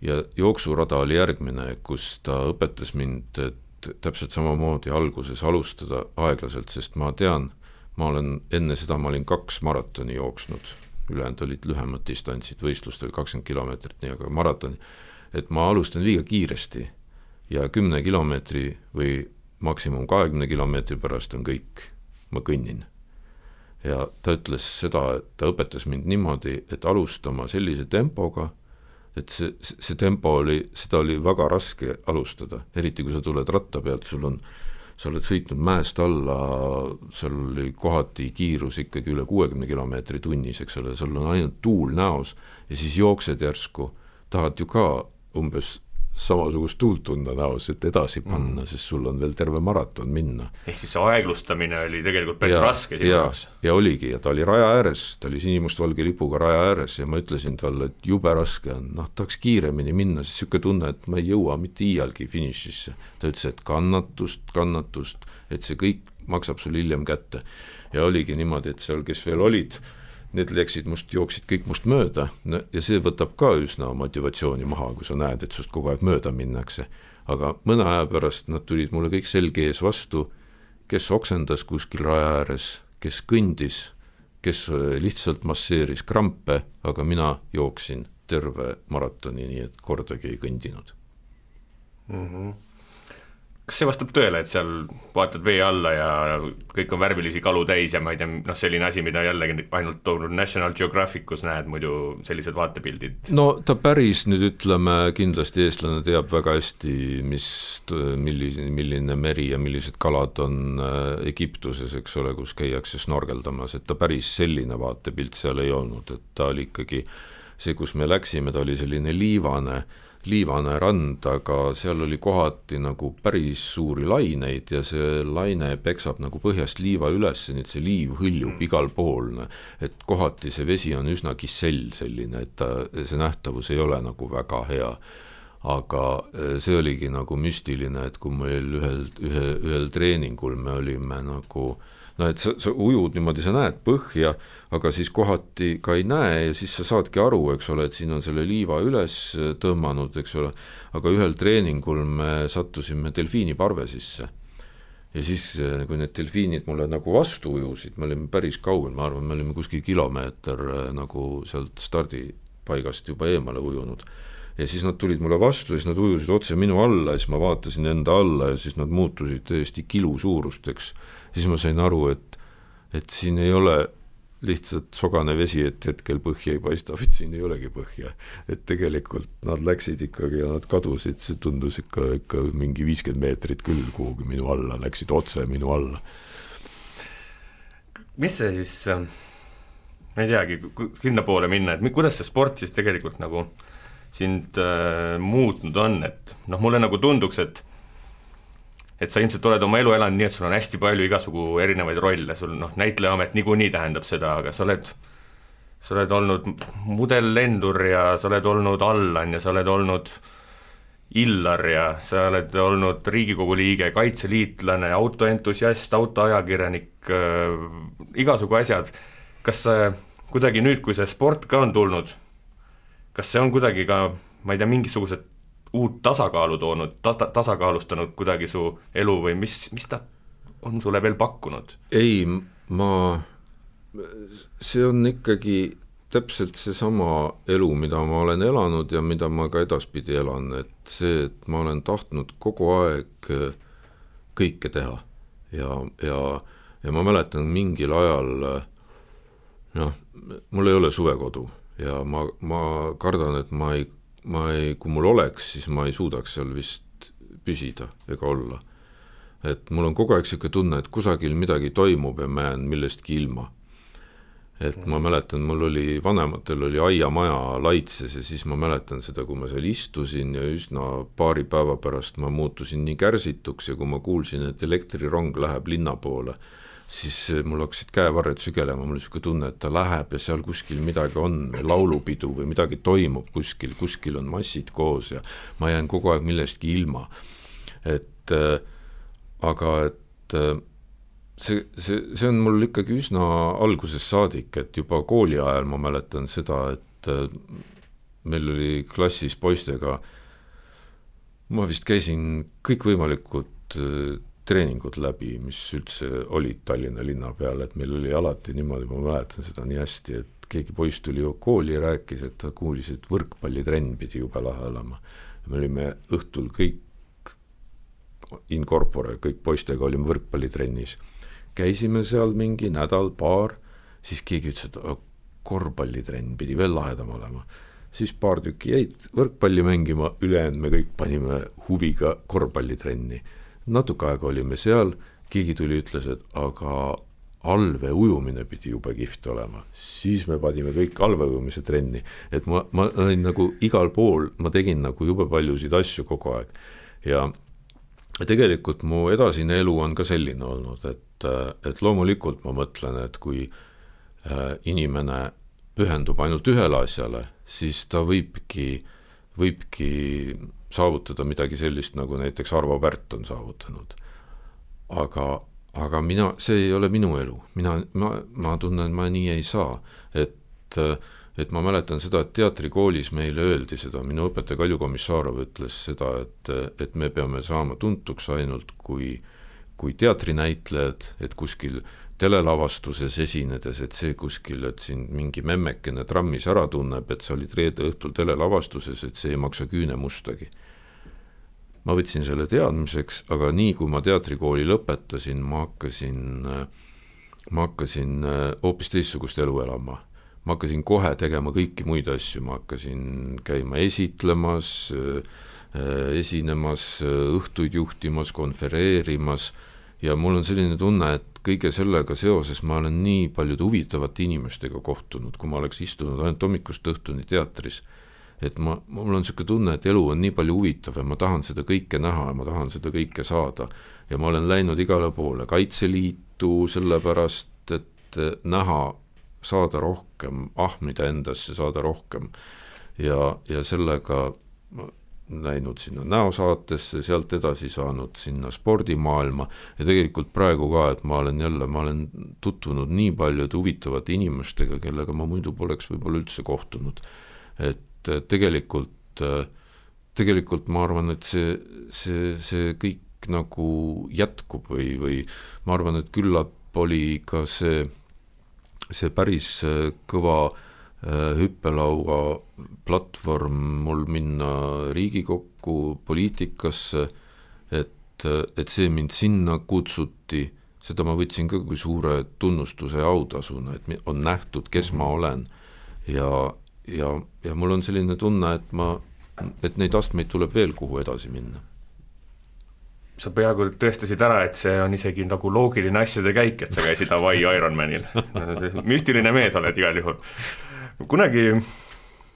ja jooksurada oli järgmine, kus ta õpetas mind, et täpselt samamoodi alguses alustada aeglaselt, sest ma tean, ma olen, enne seda ma olin kaks maratoni jooksnud, ülejäänud olid lühemad distantsid, võistlustel kakskümmend kilomeetrit, nii, aga maratoni, et ma alustan liiga kiiresti ja kümne kilomeetri või maksimum kahekümne kilomeetri pärast on kõik, ma kõnnin. ja ta ütles seda, et ta õpetas mind niimoodi, et alustama sellise tempoga et see, see tempo oli, seda oli väga raske alustada, eriti kui sa tuled ratta pealt, sul on, sa oled sõitnud mäest alla, seal oli kohati kiirus ikkagi üle kuuekümne kilomeetri tunnis, eks ole, sul on ainult tuul näos ja siis jooksed järsku, tahad ju ka umbes samasugust tuult tunda näos, et edasi mm. panna mm., sest sul on veel terve maraton minna. ehk siis see aeglustamine oli tegelikult päris ja, raske sinu jaoks? ja oligi, ja ta oli raja ääres, ta oli sinimustvalge lipuga raja ääres ja ma ütlesin talle, et jube raske on, noh, tahaks kiiremini minna, siis niisugune tunne, et ma ei jõua mitte iialgi finišisse. ta ütles, et kannatust, kannatust, et see kõik maksab sul hiljem kätte. ja oligi niimoodi, et seal, kes veel olid, need läksid must, jooksid kõik must mööda no, ja see võtab ka üsna motivatsiooni maha, kui sa näed, et sinust kogu aeg mööda minnakse. aga mõne aja pärast nad tulid mulle kõik selge ees vastu, kes oksendas kuskil raja ääres, kes kõndis, kes äh, lihtsalt masseeris krampe, aga mina jooksin terve maratoni, nii et kordagi ei kõndinud mm. -hmm kas see vastab tõele, et seal vaatad vee alla ja kõik on värvilisi kalu täis ja ma ei tea, noh, selline asi, mida jällegi ainult toonud National Geographicus näed, muidu sellised vaatepildid? no ta päris nüüd ütleme, kindlasti eestlane teab väga hästi, mis, millise, milline meri ja millised kalad on äh, Egiptuses, eks ole, kus käiakse snorgeldamas, et ta päris selline vaatepilt seal ei olnud, et ta oli ikkagi see, kus me läksime, ta oli selline liivane liivane rand, aga seal oli kohati nagu päris suuri laineid ja see laine peksab nagu põhjast liiva üles, nii et see liiv hõljub mm. igal pool. et kohati see vesi on üsna kissell selline, et ta, see nähtavus ei ole nagu väga hea aga eh, see oligi nagu müstiline, et kui meil ühel, ühe, ühel treeningul me olime nagu noh, et sa, sa ujud niimoodi, sa näed põhja, aga siis kohati ka ei näe ja siis sa saadki aru, eks ole, et siin on selle liiva üles tõmmanud, eks ole, aga ühel treeningul me sattusime delfiiniparve sisse. ja siis, kui need delfiinid mulle nagu vastu ujusid, me olime päris kaugel, ma arvan, me olime kuskil kilomeeter äh, nagu sealt stardipaigast juba eemale ujunud ja siis nad tulid mulle vastu ja siis nad ujusid otse minu alla ja siis ma vaatasin enda alla ja siis nad muutusid täiesti kilu suurusteks. Siis ma sain aru, et, et siin ei ole lihtsalt sogane vesi, et hetkel põhja ei paista, vaid siin ei olegi põhja. et tegelikult nad läksid ikkagi ja nad kadusid, see tundus ikka, ikka mingi viiskümmend meetrit küll kuhugi minu alla, läksid otse minu alla. mis see siis, äh, ma ei teagi, sinnapoole minna, et kuidas see sport siis tegelikult nagu sind äh, muutnud on, et noh, mulle nagu tunduks, et et sa ilmselt oled oma elu elanud nii, et sul on hästi palju igasugu erinevaid rolle, sul noh, näitlejaamet niikuinii tähendab seda, aga sa oled, sa oled olnud mudellendur ja sa oled olnud Allan ja sa oled olnud Illar ja sa oled olnud Riigikogu liige, kaitseliitlane, autoentusiast, autoajakirjanik äh,, igasugu asjad. kas äh, kuidagi nüüd, kui see sport ka on tulnud, kas see on kuidagi ka, ma ei tea, mingisugused uut tasakaalu toonud ta,, tasakaalustanud kuidagi su elu või mis, mis ta on sulle veel pakkunud? ei, ma, see on ikkagi täpselt seesama elu, mida ma olen elanud ja mida ma ka edaspidi elan, et see, et ma olen tahtnud kogu aeg kõike teha ja, ja, ja ma mäletan mingil ajal noh, mul ei ole suvekodu ja ma, ma kardan, et ma ei ma ei, kui mul oleks, siis ma ei suudaks seal vist püsida ega olla. et mul on kogu aeg niisugune tunne, et kusagil midagi toimub ja ma jään millestki ilma. et ma mäletan, mul oli, vanematel oli aiamaja Laitses ja siis ma mäletan seda, kui ma seal istusin ja üsna paari päeva pärast ma muutusin nii kärsituks ja kui ma kuulsin, et elektrirong läheb linna poole, siis mul hakkasid käevarred sügelema, mul oli niisugune tunne, et ta läheb ja seal kuskil midagi on, laulupidu või midagi toimub kuskil, kuskil on massid koos ja ma jään kogu aeg millestki ilma. et äh, aga et äh, see, see, see on mul ikkagi üsna algusest saadik, et juba kooli ajal ma mäletan seda, et äh, meil oli klassis poistega, ma vist käisin kõikvõimalikud treeningud läbi, mis üldse olid Tallinna linna peal, et meil oli alati niimoodi, ma mäletan seda nii hästi, et keegi poiss tuli kooli ja rääkis, et ta kuulis, et võrkpallitrenn pidi jube lahe olema. me olime õhtul kõik in corpore, kõik poistega olime võrkpallitrennis käisime seal mingi nädal-paar, siis keegi ütles, et korvpallitrenn pidi veel lahedam olema. siis paar tükki jäid võrkpalli mängima, ülejäänud me kõik panime huviga korvpallitrenni. Natuke aega olime seal, keegi tuli, ütles, et aga allveeujumine pidi jube kihvt olema, siis me panime kõik allveeujumise trenni, et ma, ma olin nagu igal pool, ma tegin nagu jube paljusid asju kogu aeg. Ja tegelikult mu edasine elu on ka selline olnud, et et, et loomulikult ma mõtlen, et kui äh, inimene pühendub ainult ühele asjale, siis ta võibki, võibki saavutada midagi sellist, nagu näiteks Arvo Pärt on saavutanud. aga, aga mina, see ei ole minu elu, mina, ma, ma tunnen, ma nii ei saa, et et ma mäletan seda, et teatrikoolis meile öeldi seda, minu õpetaja Kalju Komissarov ütles seda, et, et me peame saama tuntuks ainult, kui äh, kui teatrinäitlejad, et kuskil telelavastuses esinedes, et see kuskil, et sind mingi memmekene trammis ära tunneb, et sa olid reede õhtul telelavastuses, et see ei maksa küünemustagi. ma võtsin selle teadmiseks, aga nii kui ma teatrikooli lõpetasin, ma hakkasin, ma hakkasin hoopis teistsugust elu elama. ma hakkasin kohe tegema kõiki muid asju, ma hakkasin käima esitlemas, esinemas, õhtuid juhtimas, konvereerimas ja mul on selline tunne, et kõige sellega seoses ma olen nii paljude huvitavate inimestega kohtunud, kui ma oleks istunud ainult hommikust õhtuni teatris, et ma, mul on niisugune tunne, et elu on nii palju huvitav ja ma tahan seda kõike näha ja ma tahan seda kõike saada. ja ma olen läinud igale poole, Kaitseliitu sellepärast, et näha, saada rohkem, ahmida endasse, saada rohkem ja, ja sellega läinud sinna näosaatesse, sealt edasi saanud sinna spordimaailma ja tegelikult praegu ka, et ma olen jälle, ma olen tutvunud nii paljude huvitavate inimestega, kellega ma muidu poleks võib-olla üldse kohtunud. et tegelikult, tegelikult ma arvan, et see, see, see kõik nagu jätkub või, või ma arvan, et küllap oli ka see, see päris kõva äh, hüppelaua platvorm mul minna Riigikokku poliitikasse, et, et see mind sinna kutsuti, seda ma võtsin ka kui suure tunnustuse ja autasuna, et on nähtud, kes ma olen. ja, ja, ja mul on selline tunne, et ma, et neid astmeid tuleb veel, kuhu edasi minna. Sa peaaegu tõestasid ära, et see on isegi nagu loogiline asjade käik, et sa käisid Hawaii Ironmanil. Müstiline mees oled igal juhul kunagi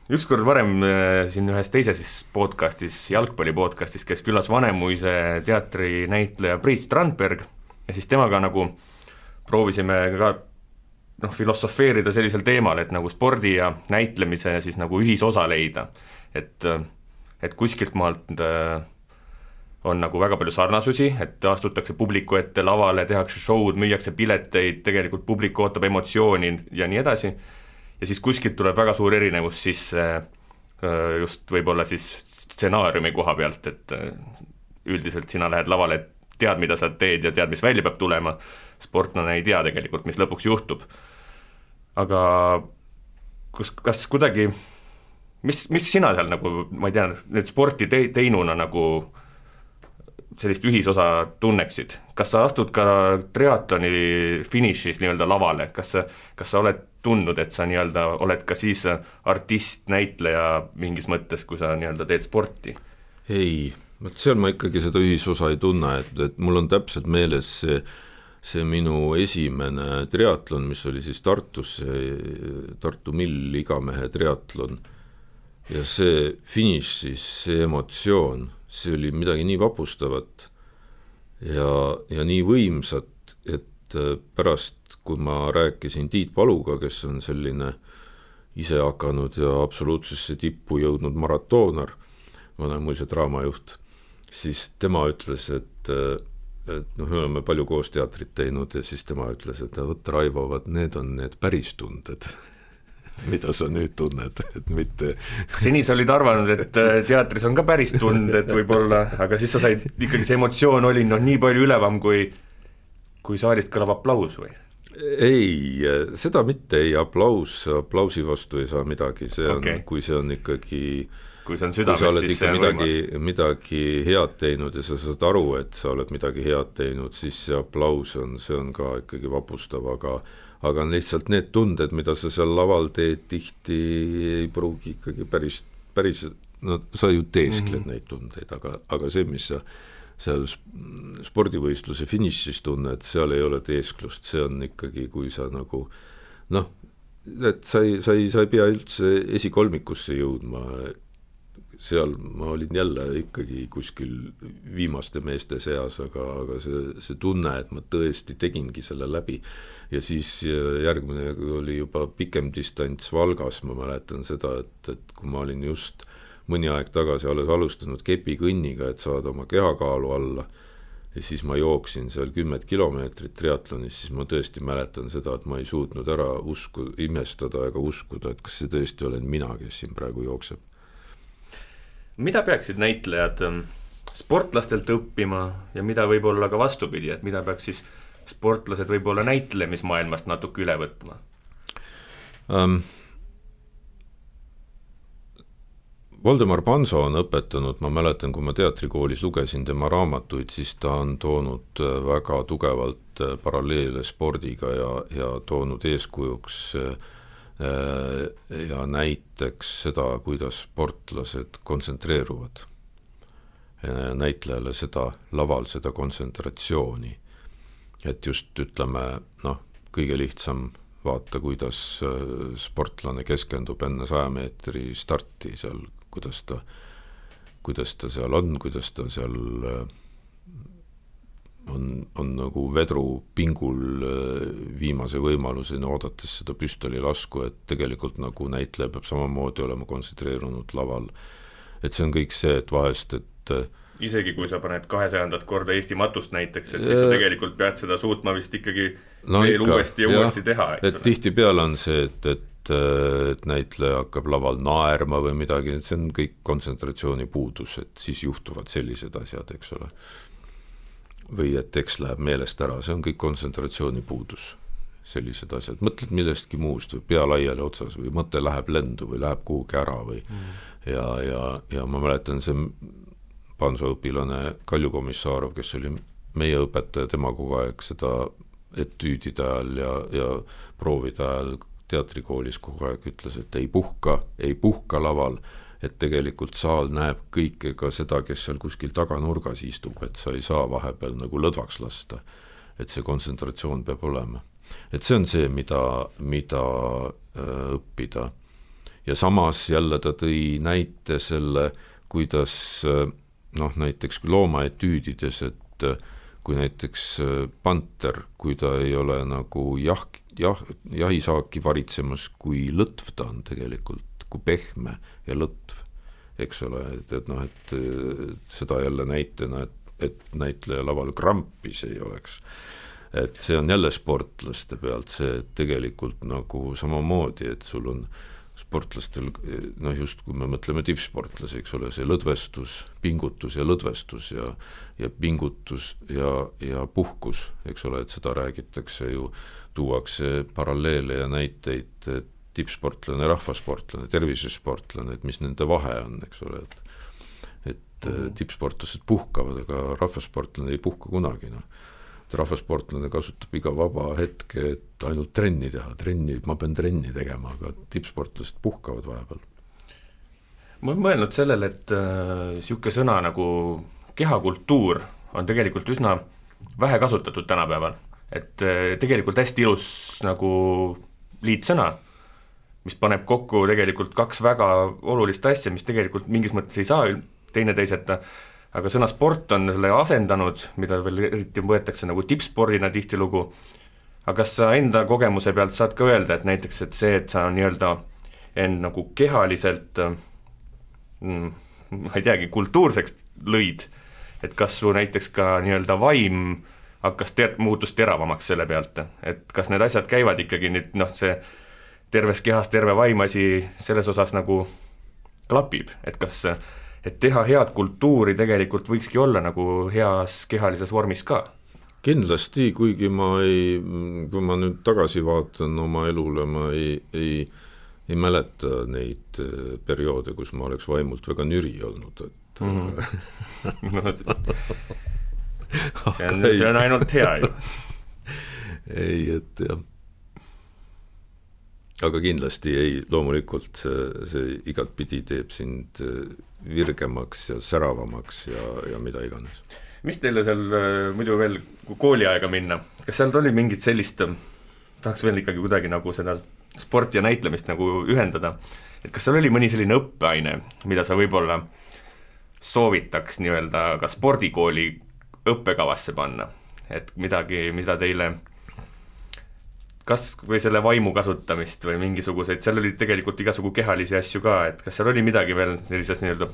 ükskord varem äh, siin ühes teises podcastis, jalgpalli podcastis, käis külas Vanemuise teatrinäitleja Priit Strandberg ja siis temaga nagu proovisime ka noh, filosofeerida sellisel teemal, et nagu spordi ja näitlemise siis nagu ühisosa leida. et, et kuskilt maalt äh, on nagu väga palju sarnasusi, et astutakse publiku ette lavale, tehakse show'd, müüakse pileteid, tegelikult publik ootab emotsiooni ja nii edasi ja siis kuskilt tuleb väga suur erinevus sisse äh, just võib-olla siis stsenaariumi koha pealt, et äh, üldiselt sina lähed lavale, tead, mida sa teed ja tead, mis välja peab tulema, sportlane ei tea tegelikult, mis lõpuks juhtub. aga kus, kas kuidagi, mis, mis sina seal nagu, ma ei tea, nüüd sporti te-, teinuna nagu sellist ühisosa tunneksid, kas sa astud ka triatloni finišis nii-öelda lavale, kas sa, kas sa oled tundnud, et sa nii-öelda oled ka siis artist, näitleja mingis mõttes, kui sa nii-öelda teed sporti? ei, vot seal ma ikkagi seda ühisosa ei tunne, et, et mul on täpselt meeles see, see minu esimene triatlon, mis oli siis Tartus, Tartu Mill igamehe triatlon, ja see finiš siis, see emotsioon, see oli midagi nii vapustavat ja, ja nii võimsat, et äh, pärast, kui ma rääkisin Tiit Paluga, kes on selline ise hakanud ja absoluutsesse tippu jõudnud maratoonar, Vanemuise draamajuht, siis tema ütles, et äh, et noh, me oleme palju koos teatrit teinud ja siis tema ütles, et vot Raivo, vot need on need päris tunded mida sa nüüd tunned, et mitte seni sa olid arvanud, et äh, teatris on ka päris tunded võib-olla, aga siis sa said, ikkagi see emotsioon oli noh, nii palju ülevam kui kui saalist kõlav aplaus või? ei, seda mitte, ei aplaus, aplausi vastu ei saa midagi, see on okay., kui see on ikkagi kui see on südames, siis see on midagi, midagi head teinud ja sa saad aru, et sa oled midagi head teinud, siis see aplaus on, see on ka ikkagi vapustav, aga aga lihtsalt need tunded, mida sa seal laval teed, tihti ei pruugi ikkagi päris, päris no sa ju teeskled mm -hmm. neid tundeid, aga, aga see, mis sa seal spordivõistluse finišis tunned, seal ei ole teesklust, see on ikkagi, kui sa nagu noh, et sa ei, sa ei, sa ei pea üldse esikolmikusse jõudma, seal ma olin jälle ikkagi kuskil viimaste meeste seas, aga, aga see, see tunne, et ma tõesti tegingi selle läbi ja siis äh, järgmine oli juba pikem distants Valgas, ma mäletan seda, et, et kui ma olin just mõni aeg tagasi alles alustanud kepikõnniga, et saada oma kehakaalu alla, ja siis ma jooksin seal kümmet kilomeetrit triatlonis, siis ma tõesti mäletan seda, et ma ei suutnud ära usku, imestada ega uskuda, et kas see tõesti olen mina, kes siin praegu jookseb. Mida peaksid näitlejad ähm, sportlastelt õppima ja mida võib-olla ka vastupidi, et mida peaks siis sportlased võib-olla näitlemismaailmast natuke üle võtma um,? Voldemar Panso on õpetanud, ma mäletan, kui ma teatrikoolis lugesin tema raamatuid, siis ta on toonud äh, väga tugevalt äh, paralleele spordiga ja, ja toonud eeskujuks äh, ja näiteks seda, kuidas sportlased kontsentreeruvad. näitlejale seda laval, seda kontsentratsiooni et just ütleme noh, kõige lihtsam vaata, kuidas äh, sportlane keskendub enne saja meetri starti seal, kuidas ta, kuidas ta seal on, kuidas ta seal äh, on, on nagu vedru pingul äh, viimase võimaluseni, oodates seda püstolilasku, et tegelikult nagu näitleja peab samamoodi olema kontsentreerunud laval. et see on kõik see, et vahest, et isegi kui sa paned kahesajandat korda Eesti matust näiteks, et siis sa tegelikult pead seda suutma vist ikkagi no veel ikka, uuesti ja, ja uuesti teha, eks ole. tihtipeale on see, et, et, et näitleja hakkab laval naerma või midagi, et see on kõik kontsentratsiooni puudus, et siis juhtuvad sellised asjad, eks ole. Või et tekst läheb meelest ära, see on kõik kontsentratsiooni puudus. sellised asjad, mõtled millestki muust või pea laiali otsas või mõte läheb lendu või läheb kuhugi ära või mm. ja, ja, ja ma mäletan, see Panso õpilane Kalju Komissarov, kes oli meie õpetaja, tema kogu aeg seda etüüdide ajal ja, ja proovide ajal teatrikoolis kogu aeg ütles, et ei puhka, ei puhka laval, et tegelikult saal näeb kõike, ka seda, kes seal kuskil taganurgas istub, et sa ei saa vahepeal nagu lõdvaks lasta. et see kontsentratsioon peab olema. et see on see, mida, mida äh, õppida. ja samas jälle ta tõi näite selle, kuidas äh, noh, näiteks loomaetüüdides, et äh, kui näiteks panter, kui ta ei ole nagu jah, jah, jahisaaki varitsemas, kui lõtv ta on tegelikult, kui pehme ja lõtv, eks ole, et, et noh, et seda jälle näitena, et, et näitleja laval krampis ei oleks. et see on jälle sportlaste pealt see, et tegelikult nagu samamoodi, et sul on sportlastel noh, just kui me mõtleme tippsportlasi, eks ole, see lõdvestus, pingutus ja lõdvestus ja ja pingutus ja, ja puhkus, eks ole, et seda räägitakse ju, tuuakse paralleele ja näiteid, et tippsportlane, rahvasportlane, tervisesportlane, et mis nende vahe on, eks ole, et et mm. tippsportlased puhkavad, aga rahvasportlane ei puhka kunagi, noh et rahvasportlane kasutab iga vaba hetke, et ainult trenni teha, trenni, ma pean trenni tegema, aga tippsportlased puhkavad vahepeal. ma olen mõelnud sellele, et niisugune äh, sõna nagu kehakultuur on tegelikult üsna vähe kasutatud tänapäeval. et äh, tegelikult hästi ilus nagu liitsõna, mis paneb kokku tegelikult kaks väga olulist asja, mis tegelikult mingis mõttes ei saa teineteiseta, aga sõna sport on selle asendanud, mida veel eriti võetakse nagu tippspordina tihtilugu, aga kas sa enda kogemuse pealt saad ka öelda, et näiteks, et see, et sa nii-öelda end nagu kehaliselt mm, ma ei teagi, kultuurseks lõid, et kas su näiteks ka nii-öelda vaim hakkas ter-, muutus teravamaks selle pealt, et kas need asjad käivad ikkagi nüüd noh, see terves kehas terve vaim asi selles osas nagu klapib, et kas et teha head kultuuri tegelikult võikski olla nagu heas kehalises vormis ka kindlasti, kuigi ma ei, kui ma nüüd tagasi vaatan oma elule, ma ei, ei, ei mäleta neid äh, perioode, kus ma oleks vaimult väga nüri olnud, et mm. no, see on, see on ainult hea ju ei, et jah. Aga kindlasti ei, loomulikult see, see igatpidi teeb sind äh, virgemaks ja säravamaks ja, ja mida iganes. Mis teile seal äh, muidu veel, kooliaega minna, kas sealt oli mingit sellist, äh, tahaks veel ikkagi kuidagi nagu seda sporti ja näitlemist nagu ühendada, et kas seal oli mõni selline õppeaine, mida sa võib-olla soovitaks nii-öelda ka spordikooli õppekavasse panna, et midagi, mida teile kas või selle vaimu kasutamist või mingisuguseid, seal oli tegelikult igasugu kehalisi asju ka, et kas seal oli midagi veel sellises nii-öelda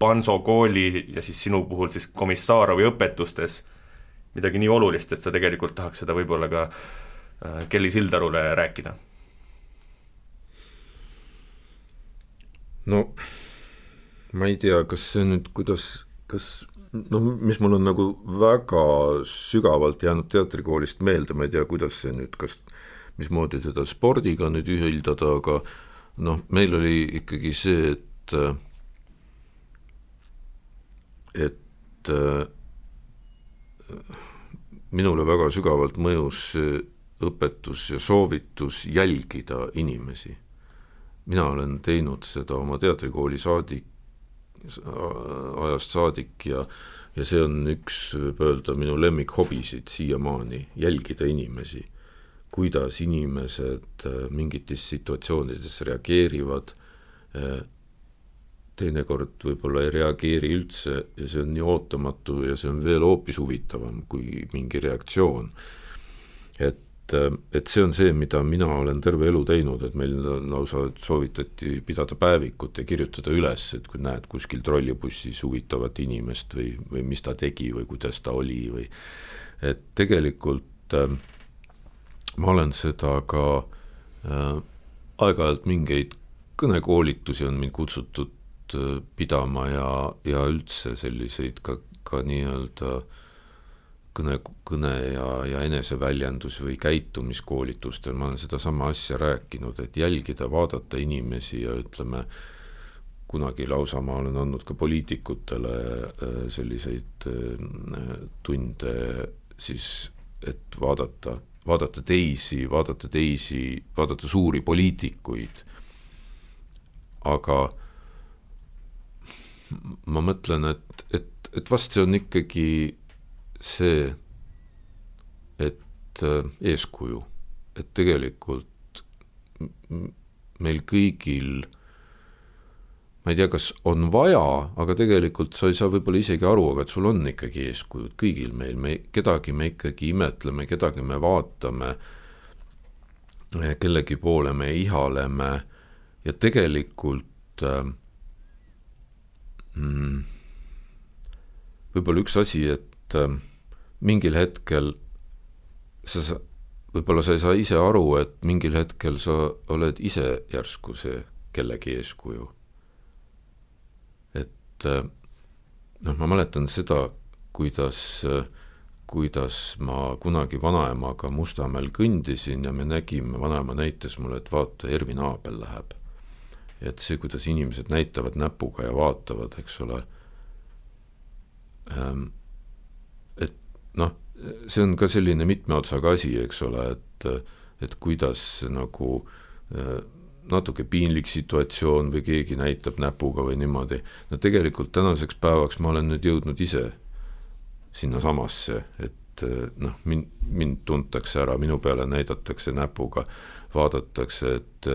Panso kooli ja siis sinu puhul siis Komissarovi õpetustes midagi nii olulist, et sa tegelikult tahaks seda võib-olla ka äh, Kelly Sildarule rääkida? no ma ei tea, kas see nüüd, kuidas, kas no mis mul on nagu väga sügavalt jäänud teatrikoolist meelde, ma ei tea, kuidas see nüüd, kas, mismoodi teda spordiga nüüd ühildada, aga noh, meil oli ikkagi see, et et minule väga sügavalt mõjus õpetus ja soovitus jälgida inimesi. mina olen teinud seda oma teatrikooli saadik, ajast saadik ja ja see on üks, võib öelda, minu lemmikhobisid siiamaani, jälgida inimesi. kuidas inimesed äh, mingites situatsioonides reageerivad, äh, teinekord võib-olla ei reageeri üldse ja see on nii ootamatu ja see on veel hoopis huvitavam kui mingi reaktsioon. et, et see on see, mida mina olen terve elu teinud, et meil lausa soovitati pidada päevikut ja kirjutada üles, et kui näed kuskil trollibussis huvitavat inimest või, või mis ta tegi või kuidas ta oli või et tegelikult äh, ma olen seda ka äh, aeg-ajalt mingeid kõnekoolitusi on mind kutsutud Äh, pidama ja, ja üldse selliseid ka, ka nii-öelda kõne, kõne ja, ja eneseväljendus või käitumiskoolitustel, ma olen sedasama asja rääkinud, et jälgida, vaadata inimesi ja ütleme, kunagi lausa ma olen andnud ka poliitikutele äh, selliseid äh, tunde siis, et vaadata, vaadata teisi, vaadata teisi, vaadata suuri poliitikuid, aga ma mõtlen, et, et, et vast see on ikkagi see, et äh, eeskuju, et tegelikult meil kõigil ma ei tea, kas on vaja, aga tegelikult sa ei saa võib-olla isegi aru, aga et sul on ikkagi eeskujud kõigil meil, me, kedagi me ikkagi imetleme, kedagi me vaatame, kellegi poole me ihaleme ja tegelikult äh, mm, võib-olla üks asi, et äh, mingil hetkel sa, sa, võib-olla sa ei saa ise aru, et mingil hetkel sa oled ise järsku see kellegi eeskuju. et äh, noh, ma mäletan seda, kuidas äh, kuidas ma kunagi vanaemaga Mustamäel kõndisin ja me nägime, vanaema näitas mulle, et vaata, Ervin Aabel läheb et see, kuidas inimesed näitavad näpuga ja vaatavad, eks ole, ähm, noh, see on ka selline mitme otsaga asi, eks ole, et, et kuidas nagu äh, natuke piinlik situatsioon või keegi näitab näpuga või niimoodi, no tegelikult tänaseks päevaks ma olen nüüd jõudnud ise sinnasamasse, et et noh, mind, mind tuntakse ära, minu peale näidatakse näpuga, vaadatakse, et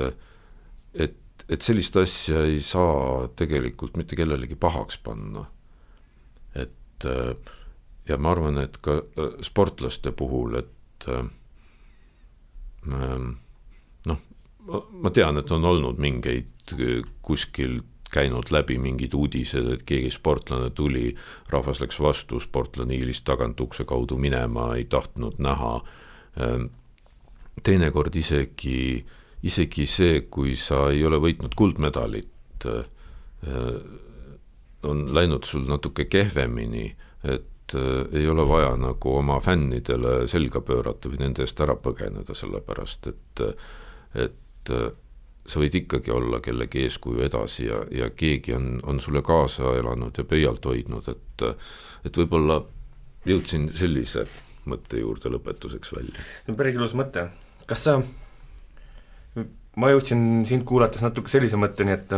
et, et sellist asja ei saa tegelikult mitte kellelegi pahaks panna. et ja ma arvan, et ka sportlaste puhul, et noh, ma tean, et on olnud mingeid kuskil käinud läbi mingid uudised, et keegi sportlane tuli, rahvas läks vastu, sportlane hiilis tagant ukse kaudu minema, ei tahtnud näha. Ehm, teinekord isegi, isegi see, kui sa ei ole võitnud kuldmedalit, on läinud sul natuke kehvemini, et ehm, ei ole vaja nagu oma fännidele selga pöörata või nende eest ära põgeneda, sellepärast et, et sa võid ikkagi olla kellegi eeskuju edasi ja, ja keegi on, on sulle kaasa elanud ja pöialt hoidnud, et et võib-olla jõudsin sellise mõtte juurde lõpetuseks välja. see on päris ilus mõte, kas sa, ma jõudsin sind kuulates natuke sellise mõtteni, et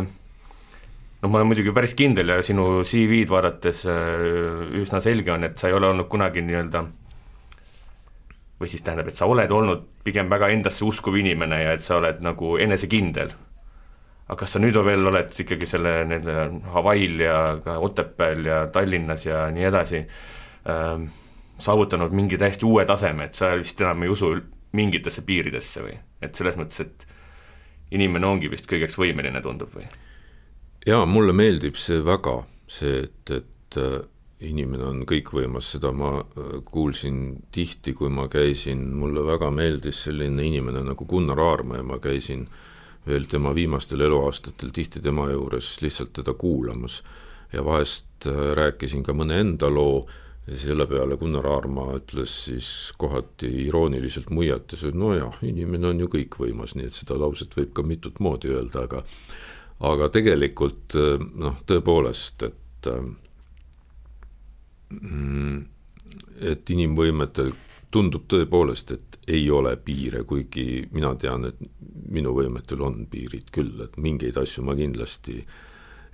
noh, ma olen muidugi päris kindel ja sinu CV-d vaadates äh, üsna selge on, et sa ei ole olnud kunagi nii-öelda või siis tähendab, et sa oled olnud pigem väga endasse uskuv inimene ja et sa oled nagu enesekindel. aga kas sa nüüd veel oled ikkagi selle nende Hawaii'l ja ka Otepääl ja Tallinnas ja nii edasi ähm, saavutanud mingi täiesti uue taseme, et sa vist enam ei usu mingitesse piiridesse või, et selles mõttes, et inimene ongi vist kõigeks võimeline, tundub või? Jaa, mulle meeldib see väga, see, et, et inimene on kõikvõimas, seda ma äh, kuulsin tihti, kui ma käisin, mulle väga meeldis selline inimene nagu Gunnar Aarma ja ma käisin veel tema viimastel eluaastatel tihti tema juures lihtsalt teda kuulamas. ja vahest äh, rääkisin ka mõne enda loo ja selle peale Gunnar Aarma ütles siis kohati irooniliselt muiates, et nojah, inimene on ju kõikvõimas, nii et seda lauset võib ka mitut moodi öelda, aga aga tegelikult äh, noh, tõepoolest, et Mm, et inimvõimetel tundub tõepoolest, et ei ole piire, kuigi mina tean, et minu võimetel on piirid küll, et mingeid asju ma kindlasti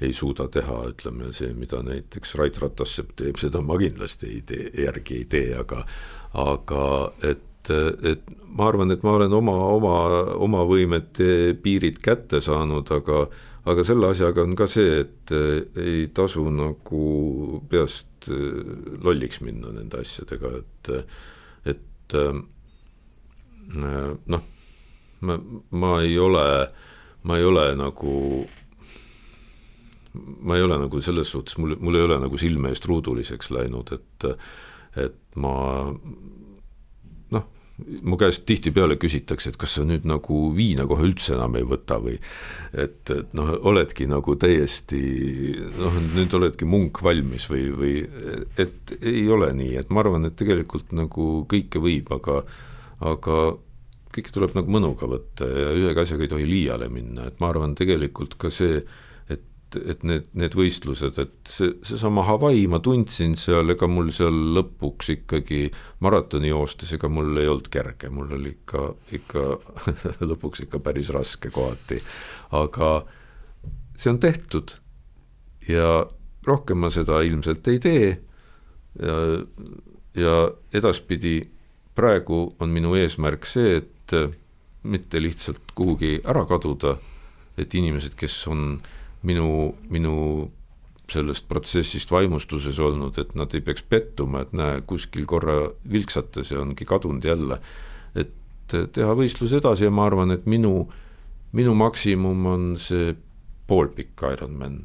ei suuda teha, ütleme see, mida näiteks Rait Ratassepp teeb, seda ma kindlasti ei tee, järgi ei tee, aga aga et, et ma arvan, et ma olen oma, oma, oma võimete piirid kätte saanud, aga aga selle asjaga on ka see, et ei tasu nagu peast et äh, lolliks minna nende asjadega, et, et äh, noh, ma, ma ei ole, ma ei ole nagu ma ei ole nagu selles suhtes, mul, mul ei ole nagu silme eest ruuduliseks läinud, et et ma mu käest tihtipeale küsitakse, et kas sa nüüd nagu viina kohe üldse enam ei võta või et, et noh, oledki nagu täiesti noh, nüüd oledki munk valmis või, või et ei ole nii, et ma arvan, et tegelikult nagu kõike võib, aga aga kõike tuleb nagu mõnuga võtta ja ühegi asjaga ei tohi liiale minna, et ma arvan, tegelikult ka see et, et need, need võistlused, et see, seesama Hawaii, ma tundsin seal, ega mul seal lõpuks ikkagi maratoni joostes, ega mul ei olnud kerge, mul oli ikka, ikka lõpuks ikka päris raske kohati. aga see on tehtud ja rohkem ma seda ilmselt ei tee ja, ja edaspidi praegu on minu eesmärk see, et mitte lihtsalt kuhugi ära kaduda, et inimesed, kes on minu, minu sellest protsessist vaimustuses olnud, et nad ei peaks pettuma, et näe, kuskil korra vilksates ja ongi kadunud jälle. et teha võistlus edasi ja ma arvan, et minu, minu maksimum on see poolpikk Ironman.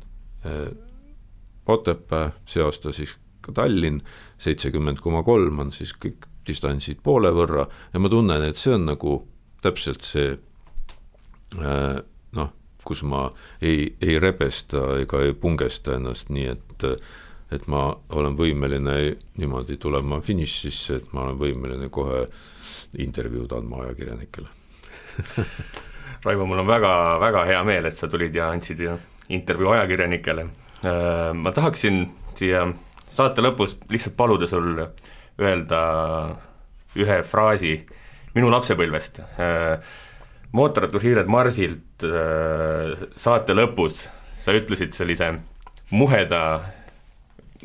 Otepää, see aasta siis ka Tallinn, seitsekümmend koma kolm on siis kõik distantsid poole võrra ja ma tunnen, et see on nagu täpselt see noh, kus ma ei, ei rebesta ega ei pungesta ennast nii, et et ma olen võimeline niimoodi tulema finišisse, et ma olen võimeline kohe intervjuud andma ajakirjanikele Raivo, mul on väga-väga hea meel, et sa tulid ja andsid intervjuu ajakirjanikele. Äh, ma tahaksin siia saate lõpus lihtsalt paluda sul öelda ühe fraasi minu lapsepõlvest mootorrattahiired Marsilt äh, saate lõpus sa ütlesid sellise muheda,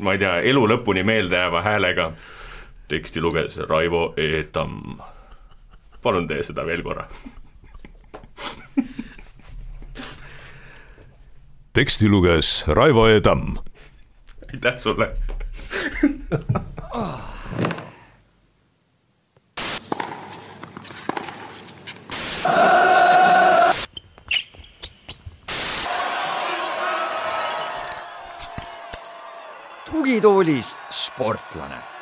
ma ei tea, elu lõpuni meelde jääva häälega teksti luges Raivo E Tamm. palun tee seda veel korra. teksti luges Raivo E Tamm. aitäh sulle tugitoolis sportlane